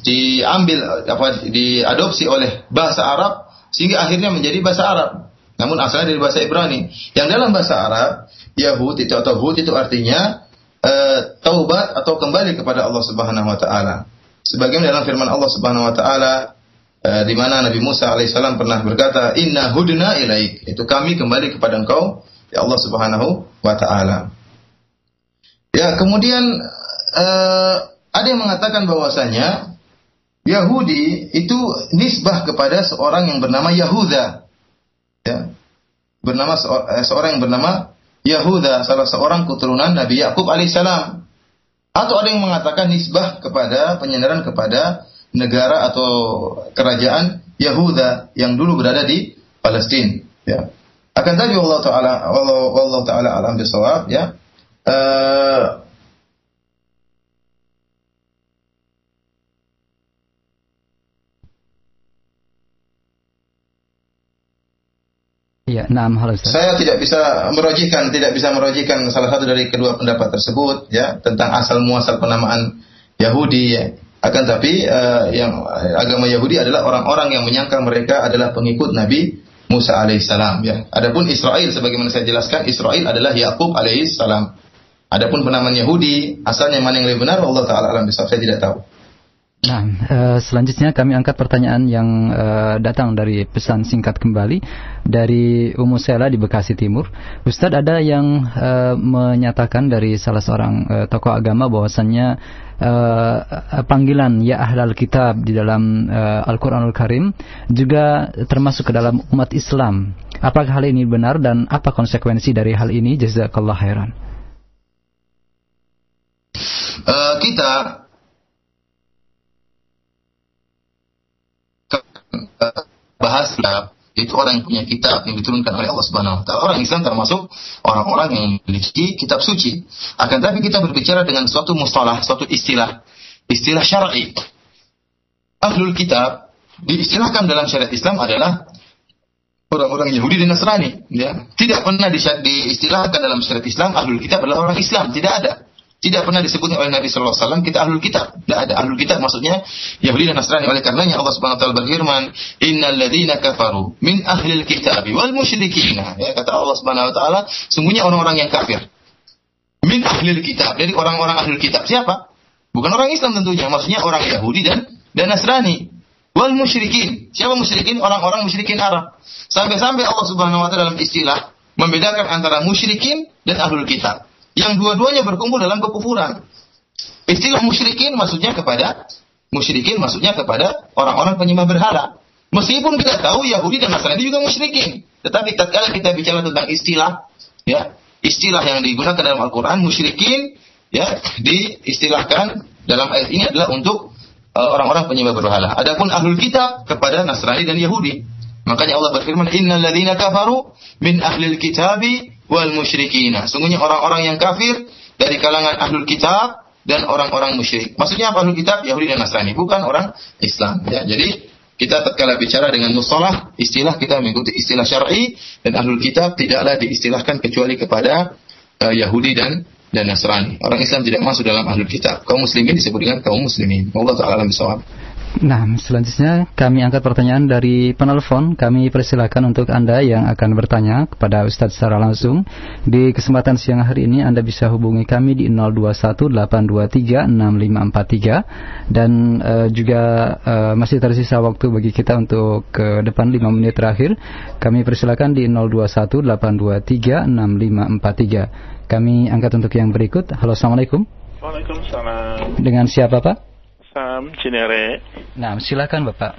diambil apa diadopsi oleh bahasa Arab sehingga akhirnya menjadi bahasa Arab. Namun asalnya dari bahasa Ibrani. Yang dalam bahasa Arab Yahud itu atau Hud itu artinya uh, taubat atau kembali kepada Allah Subhanahu wa taala. Sebagaimana dalam firman Allah Subhanahu wa taala uh, di mana Nabi Musa alaihissalam pernah berkata, "Inna hudna ilaik." Itu kami kembali kepada engkau ya Allah Subhanahu wa taala. Ya, kemudian uh, ada yang mengatakan bahwasanya Yahudi itu nisbah kepada seorang yang bernama Yahuda. Ya. Bernama eh, seorang yang bernama Yahuda, salah seorang keturunan Nabi Yakub alaihissalam. Atau ada yang mengatakan nisbah kepada penyandaran kepada negara atau kerajaan Yahuda yang dulu berada di Palestina. Ya. Akan saja Allah taala Allah, Allah taala alam bisawab ya. Uh, Ya, nah, Saya tidak bisa merojihkan, tidak bisa merojihkan salah satu dari kedua pendapat tersebut ya tentang asal muasal penamaan Yahudi ya. Akan tapi uh, yang eh, agama Yahudi adalah orang-orang yang menyangka mereka adalah pengikut Nabi Musa alaihissalam ya. Adapun Israel sebagaimana saya jelaskan Israel adalah Yakub alaihissalam. Adapun penamaan Yahudi asalnya mana yang lebih benar Allah taala alam bisa saya tidak tahu. Nah, uh, selanjutnya kami angkat pertanyaan yang uh, datang dari pesan singkat kembali dari Umu Sela di Bekasi Timur. Ustadz ada yang uh, menyatakan dari salah seorang tokoh agama bahwasannya uh, panggilan ya ahlal kitab di dalam uh, Al-Qur'anul Karim juga termasuk ke dalam umat Islam. Apakah hal ini benar dan apa konsekuensi dari hal ini? Jazakallah khairan. Uh, kita bahasa itu orang yang punya kitab yang diturunkan oleh Allah Subhanahu wa taala. Orang Islam termasuk orang-orang yang memiliki kitab suci. Akan tapi kita berbicara dengan suatu mustalah, suatu istilah, istilah syar'i. Ahlul kitab diistilahkan dalam syariat Islam adalah orang-orang Yahudi dan Nasrani, ya. Tidak pernah diistilahkan dalam syariat Islam ahlul kitab adalah orang Islam, tidak ada. Tidak pernah disebutnya oleh Nabi Sallallahu Alaihi Wasallam kita ahlul kitab. Tidak ada ahlul kitab maksudnya Yahudi dan Nasrani. Oleh karenanya Allah Subhanahu Wa Taala berfirman, Innal ladina kafaru min ahlil kitab wal musyrikin. Ya kata Allah Subhanahu Wa Taala, sungguhnya orang-orang yang kafir min ahlil kitab dari orang-orang ahlul kitab siapa? Bukan orang Islam tentunya, maksudnya orang Yahudi dan dan Nasrani. Wal musyrikin. Siapa musyrikin? Orang-orang musyrikin Arab. Sampai-sampai Allah Subhanahu wa taala dalam istilah membedakan antara musyrikin dan ahlul kitab yang dua-duanya berkumpul dalam kekufuran. Istilah musyrikin maksudnya kepada musyrikin maksudnya kepada orang-orang penyembah berhala. Meskipun kita tahu Yahudi dan Nasrani juga musyrikin, tetapi tatkala kita bicara tentang istilah ya, istilah yang digunakan dalam Al-Qur'an musyrikin ya diistilahkan dalam ayat ini adalah untuk uh, orang-orang penyembah berhala. Adapun ahlul kitab kepada Nasrani dan Yahudi. Makanya Allah berfirman, "Innal ladzina kafaru min ahlil kitabi wal musyrikina. Sungguhnya orang-orang yang kafir dari kalangan ahlul kitab dan orang-orang musyrik. Maksudnya apa ahlul kitab? Yahudi dan Nasrani, bukan orang Islam. Ya, jadi kita tatkala bicara dengan mustalah, istilah kita mengikuti istilah syar'i dan ahlul kitab tidaklah diistilahkan kecuali kepada uh, Yahudi dan dan Nasrani. Orang Islam tidak masuk dalam ahlul kitab. Kaum muslimin disebut dengan kaum muslimin. Allah taala bisawab. Nah, selanjutnya kami angkat pertanyaan dari penelpon. Kami persilakan untuk Anda yang akan bertanya kepada Ustadz secara langsung. Di kesempatan siang hari ini Anda bisa hubungi kami di 0218236543 dan uh, juga uh, masih tersisa waktu bagi kita untuk ke depan 5 menit terakhir. Kami persilakan di 0218236543. Kami angkat untuk yang berikut. Halo, Assalamualaikum. Waalaikumsalam. Dengan siapa, Pak? Sam Cinere. Nah, silakan Bapak.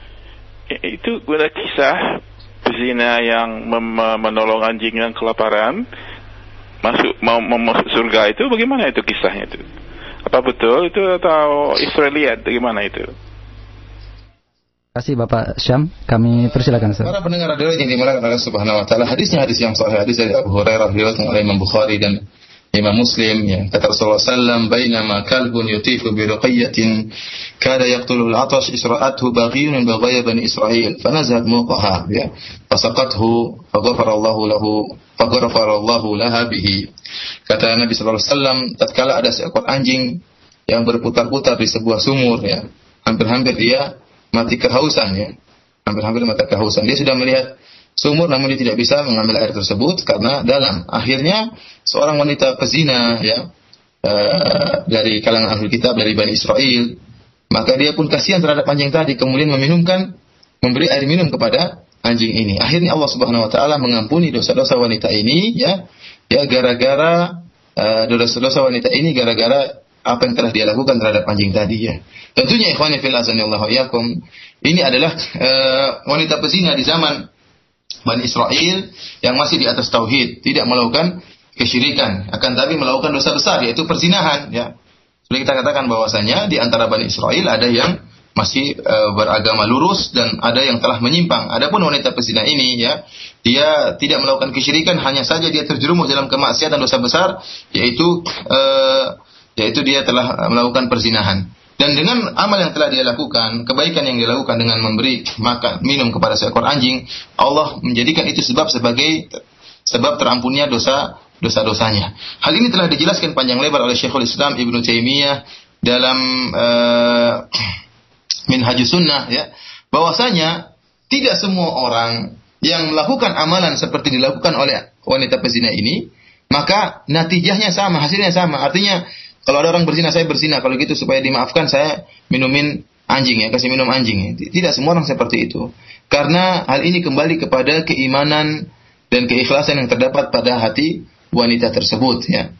Itu ada kisah pezina yang menolong anjing yang kelaparan masuk mau, mau masuk surga itu bagaimana itu kisahnya itu? Apa betul itu atau Israeliat bagaimana itu? Terima kasih Bapak Syam. Kami persilakan Ustaz. Para pendengar radio yang dimuliakan Allah Subhanahu wa taala, hadisnya hadis yang sahih, hadis dari Abu Hurairah riwayat oleh Imam Bukhari dan Imam Muslim ya kata Rasulullah sallam bainama kalbun yutifu bi ruqiyatin kada yaqtulu al-atash isra'athu baghiyun baghaya bani Israil fanazat muqaha ya fasaqathu faghfara Allah lahu faghfara Allah laha bihi. Kata Nabi sallallahu wasallam tatkala ada seekor anjing yang berputar-putar di sebuah sumur ya hampir-hampir dia mati kehausan ya hampir-hampir mati kehausan. Dia sudah melihat sumur namun dia tidak bisa mengambil air tersebut karena dalam. Akhirnya seorang wanita pezina ya uh, dari kalangan ahli kitab dari Bani Israel, maka dia pun kasihan terhadap anjing tadi kemudian meminumkan memberi air minum kepada anjing ini. Akhirnya Allah Subhanahu wa taala mengampuni dosa-dosa wanita ini ya ya gara-gara uh, dosa-dosa wanita ini gara-gara apa yang telah dia lakukan terhadap anjing tadi ya. Tentunya ikhwani fil azanillahu ini adalah uh, wanita pezina di zaman Bani Israel yang masih di atas tauhid, tidak melakukan kesyirikan, akan tapi melakukan dosa besar yaitu perzinahan ya. Sudah kita katakan bahwasanya di antara Bani Israel ada yang masih e, beragama lurus dan ada yang telah menyimpang. Adapun wanita pezina ini ya, dia tidak melakukan kesyirikan, hanya saja dia terjerumus dalam kemaksiatan dosa besar yaitu e, yaitu dia telah melakukan perzinahan. Dan dengan amal yang telah dia lakukan, kebaikan yang dia lakukan dengan memberi makan minum kepada seekor anjing, Allah menjadikan itu sebab sebagai sebab terampunnya dosa dosa-dosanya. Hal ini telah dijelaskan panjang lebar oleh Syekhul Islam Ibnu Taimiyah dalam uh, Minhajus Sunnah ya, bahwasanya tidak semua orang yang melakukan amalan seperti dilakukan oleh wanita pezina ini, maka natijahnya sama, hasilnya sama. Artinya kalau ada orang berzina, saya berzina. Kalau gitu supaya dimaafkan, saya minumin anjing ya, kasih minum anjing. Ya. Tidak semua orang seperti itu. Karena hal ini kembali kepada keimanan dan keikhlasan yang terdapat pada hati wanita tersebut ya.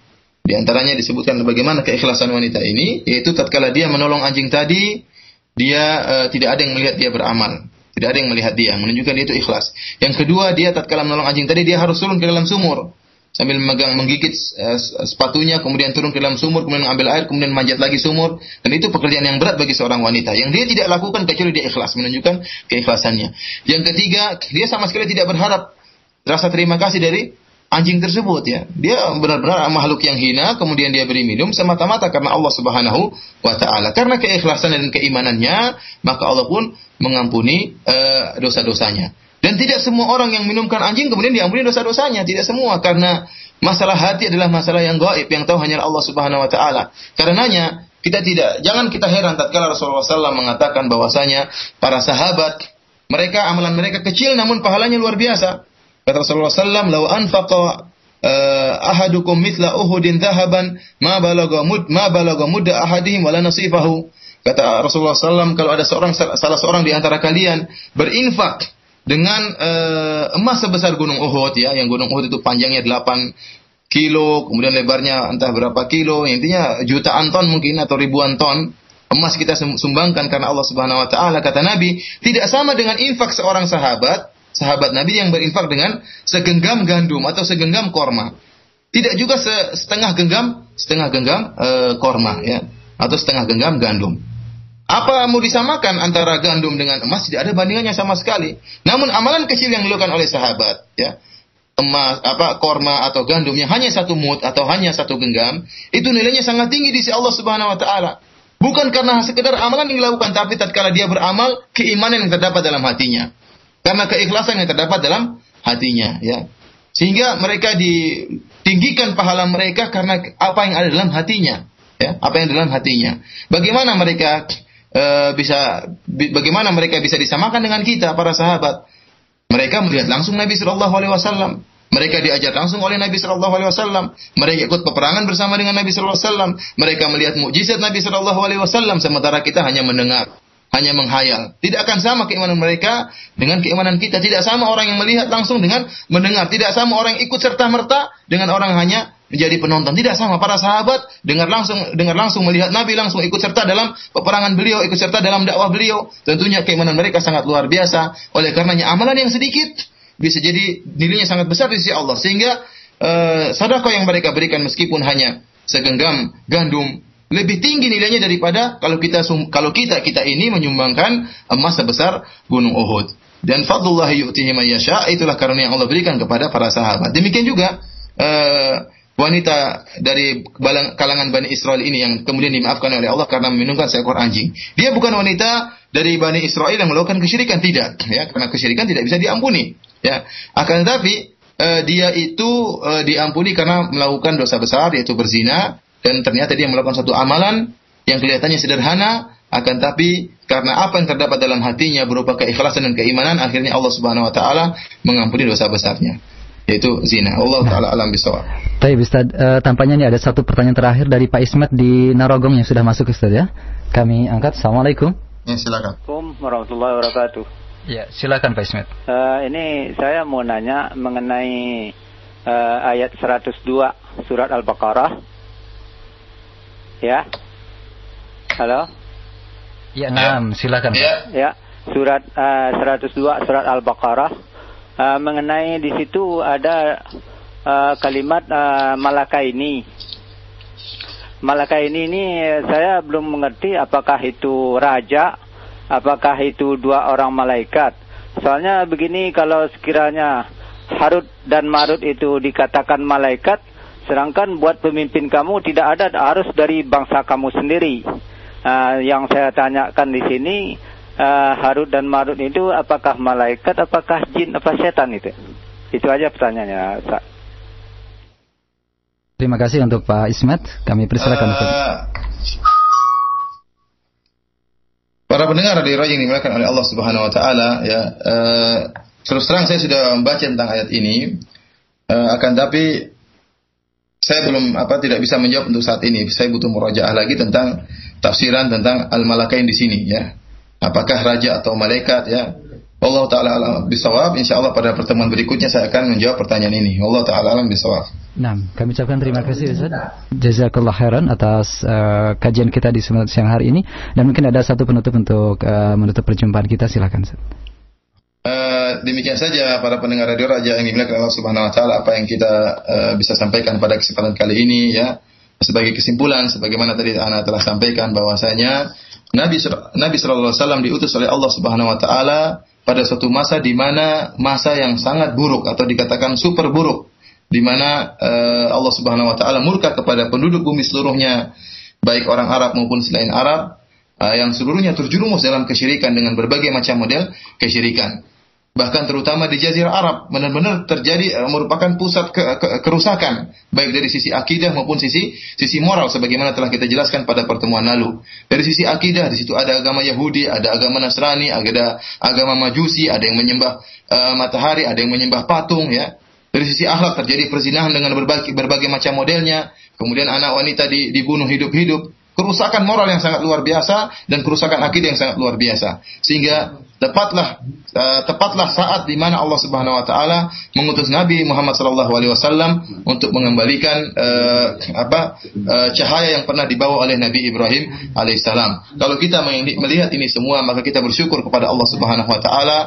Di antaranya disebutkan bagaimana keikhlasan wanita ini, yaitu tatkala dia menolong anjing tadi, dia uh, tidak ada yang melihat dia beramal. Tidak ada yang melihat dia, menunjukkan dia itu ikhlas. Yang kedua, dia tatkala menolong anjing tadi, dia harus turun ke dalam sumur sambil memegang menggigit uh, sepatunya kemudian turun ke dalam sumur kemudian mengambil air kemudian manjat lagi sumur dan itu pekerjaan yang berat bagi seorang wanita yang dia tidak lakukan kecuali dia ikhlas menunjukkan keikhlasannya yang ketiga dia sama sekali tidak berharap rasa terima kasih dari anjing tersebut ya. Dia benar-benar makhluk yang hina, kemudian dia beri minum semata-mata karena Allah Subhanahu wa taala. Karena keikhlasan dan keimanannya, maka Allah pun mengampuni uh, dosa-dosanya. Dan tidak semua orang yang minumkan anjing kemudian diampuni dosa-dosanya, tidak semua karena masalah hati adalah masalah yang gaib yang tahu hanya Allah Subhanahu wa taala. Karenanya kita tidak jangan kita heran tatkala Rasulullah SAW mengatakan bahwasanya para sahabat mereka amalan mereka kecil namun pahalanya luar biasa. Kata Rasulullah SAW, "Lau anfaqa uh, ahadukum mithla Uhudin dhahaban ma balagha mud ma balagha mudda ahadihim wala nasifahu." Kata Rasulullah SAW, kalau ada seorang salah seorang di antara kalian berinfak dengan uh, emas sebesar gunung Uhud ya, yang gunung Uhud itu panjangnya 8 kilo, kemudian lebarnya entah berapa kilo, intinya jutaan ton mungkin atau ribuan ton emas kita sumbangkan karena Allah Subhanahu wa taala. Kata Nabi tidak sama dengan infak seorang sahabat sahabat Nabi yang berinfak dengan segenggam gandum atau segenggam korma. Tidak juga setengah genggam setengah genggam e, korma ya atau setengah genggam gandum apa mau disamakan antara gandum dengan emas? Tidak ada bandingannya sama sekali. Namun amalan kecil yang dilakukan oleh sahabat, ya, emas, apa korma atau gandum yang hanya satu mut atau hanya satu genggam, itu nilainya sangat tinggi di sisi Allah Subhanahu Wa Taala. Bukan karena sekedar amalan yang dilakukan, tapi tatkala dia beramal, keimanan yang terdapat dalam hatinya. Karena keikhlasan yang terdapat dalam hatinya, ya. Sehingga mereka ditinggikan pahala mereka karena apa yang ada dalam hatinya, ya, apa yang dalam hatinya. Bagaimana mereka e, bisa bagaimana mereka bisa disamakan dengan kita para sahabat. Mereka melihat langsung Nabi Shallallahu Alaihi Wasallam. Mereka diajar langsung oleh Nabi Shallallahu Alaihi Wasallam. Mereka ikut peperangan bersama dengan Nabi Shallallahu Alaihi Wasallam. Mereka melihat mukjizat Nabi Shallallahu Alaihi Wasallam. Sementara kita hanya mendengar, hanya menghayal. Tidak akan sama keimanan mereka dengan keimanan kita. Tidak sama orang yang melihat langsung dengan mendengar. Tidak sama orang yang ikut serta merta dengan orang hanya menjadi penonton. Tidak sama para sahabat dengar langsung dengar langsung melihat Nabi langsung ikut serta dalam peperangan beliau, ikut serta dalam dakwah beliau. Tentunya keimanan mereka sangat luar biasa. Oleh karenanya amalan yang sedikit bisa jadi nilainya sangat besar di sisi Allah. Sehingga uh, sedekah yang mereka berikan meskipun hanya segenggam gandum lebih tinggi nilainya daripada kalau kita kalau kita kita ini menyumbangkan emas sebesar gunung Uhud. Dan fadlullah yu'tihi yasha itulah karunia yang Allah berikan kepada para sahabat. Demikian juga uh, wanita dari kalangan Bani Israel ini yang kemudian dimaafkan oleh Allah karena meminumkan seekor anjing. Dia bukan wanita dari Bani Israel yang melakukan kesyirikan tidak, ya, karena kesyirikan tidak bisa diampuni, ya. Akan tetapi uh, dia itu uh, diampuni karena melakukan dosa besar yaitu berzina dan ternyata dia melakukan satu amalan yang kelihatannya sederhana akan tapi karena apa yang terdapat dalam hatinya berupa keikhlasan dan keimanan akhirnya Allah Subhanahu wa taala mengampuni dosa besarnya yaitu zina. Allah taala alam bisawab. Baik Ustaz, uh, tampaknya ini ada satu pertanyaan terakhir dari Pak Ismet di Narogong yang sudah masuk Ustaz ya. Kami angkat. Assalamualaikum. Ya, silakan. Assalamualaikum warahmatullahi wabarakatuh. Ya, silakan Pak Ismet. Uh, ini saya mau nanya mengenai uh, ayat 102 surat Al-Baqarah. Ya. Halo? Ya, ya. silakan. Ya. ya, surat uh, 102 surat Al-Baqarah uh, mengenai di situ ada uh, kalimat uh, malaka ini. Malaka ini ini saya belum mengerti apakah itu raja, apakah itu dua orang malaikat. Soalnya begini kalau sekiranya Harut dan Marut itu dikatakan malaikat, sedangkan buat pemimpin kamu tidak ada harus dari bangsa kamu sendiri. Uh, yang saya tanyakan di sini uh, Harut dan Marut itu apakah malaikat, apakah jin, apa setan itu? Itu aja pertanyaannya. Terima kasih untuk Pak Ismet. Kami persilakan. Uh, para pendengar di yang dimuliakan oleh Allah Subhanahu Wa Taala, ya uh, terus terang saya sudah membaca tentang ayat ini. Uh, akan tapi saya belum apa tidak bisa menjawab untuk saat ini. Saya butuh murajaah lagi tentang tafsiran tentang al-malakain di sini ya. Apakah raja atau malaikat ya? Allah taala alam bisawab. Insyaallah pada pertemuan berikutnya saya akan menjawab pertanyaan ini. Allah taala alam bisawab. Nah, kami ucapkan terima kasih Ustaz. Jazakallah khairan atas uh, kajian kita di siang hari ini dan mungkin ada satu penutup untuk uh, menutup perjumpaan kita silakan Ustaz. Uh, demikian saja para pendengar radio Raja yang dimuliakan Allah Subhanahu wa taala apa yang kita uh, bisa sampaikan pada kesempatan kali ini ya sebagai kesimpulan sebagaimana tadi Ana telah sampaikan bahwasanya Nabi Nabi sallallahu alaihi wasallam diutus oleh Allah Subhanahu wa taala pada suatu masa di mana masa yang sangat buruk atau dikatakan super buruk di mana uh, Allah Subhanahu wa taala murka kepada penduduk bumi seluruhnya baik orang Arab maupun selain Arab uh, yang seluruhnya terjerumus dalam kesyirikan dengan berbagai macam model kesyirikan bahkan terutama di Jazirah Arab benar-benar terjadi uh, merupakan pusat ke, ke, kerusakan baik dari sisi akidah maupun sisi sisi moral sebagaimana telah kita jelaskan pada pertemuan lalu. Dari sisi akidah di situ ada agama Yahudi, ada agama Nasrani, ada agama Majusi, ada yang menyembah uh, matahari, ada yang menyembah patung ya. Dari sisi akhlak terjadi perzinahan dengan berbagai berbagai macam modelnya. Kemudian anak wanita dibunuh hidup-hidup kerusakan moral yang sangat luar biasa dan kerusakan akidah yang sangat luar biasa. Sehingga tepatlah uh, tepatlah saat di mana Allah Subhanahu wa taala mengutus Nabi Muhammad sallallahu alaihi wasallam untuk mengembalikan uh, apa uh, cahaya yang pernah dibawa oleh Nabi Ibrahim alaihissalam. Kalau kita melihat ini semua maka kita bersyukur kepada Allah Subhanahu wa taala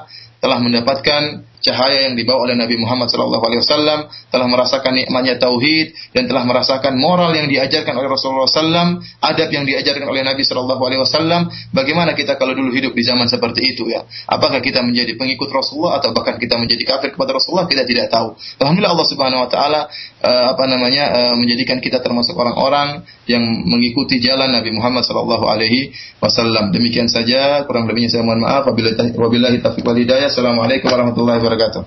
telah mendapatkan cahaya yang dibawa oleh Nabi Muhammad SAW, telah merasakan nikmatnya tauhid dan telah merasakan moral yang diajarkan oleh Rasulullah SAW, adab yang diajarkan oleh Nabi SAW. Bagaimana kita kalau dulu hidup di zaman seperti itu ya? Apakah kita menjadi pengikut Rasulullah atau bahkan kita menjadi kafir kepada Rasulullah? Kita tidak tahu. Alhamdulillah Allah Subhanahu Wa Taala uh, apa namanya uh, menjadikan kita termasuk orang-orang yang mengikuti jalan Nabi Muhammad Sallallahu Alaihi Wasallam. Demikian saja kurang lebihnya saya mohon maaf. Wabillahi taufiq wal hidayah. Assalamualaikum warahmatullahi wabarakatuh.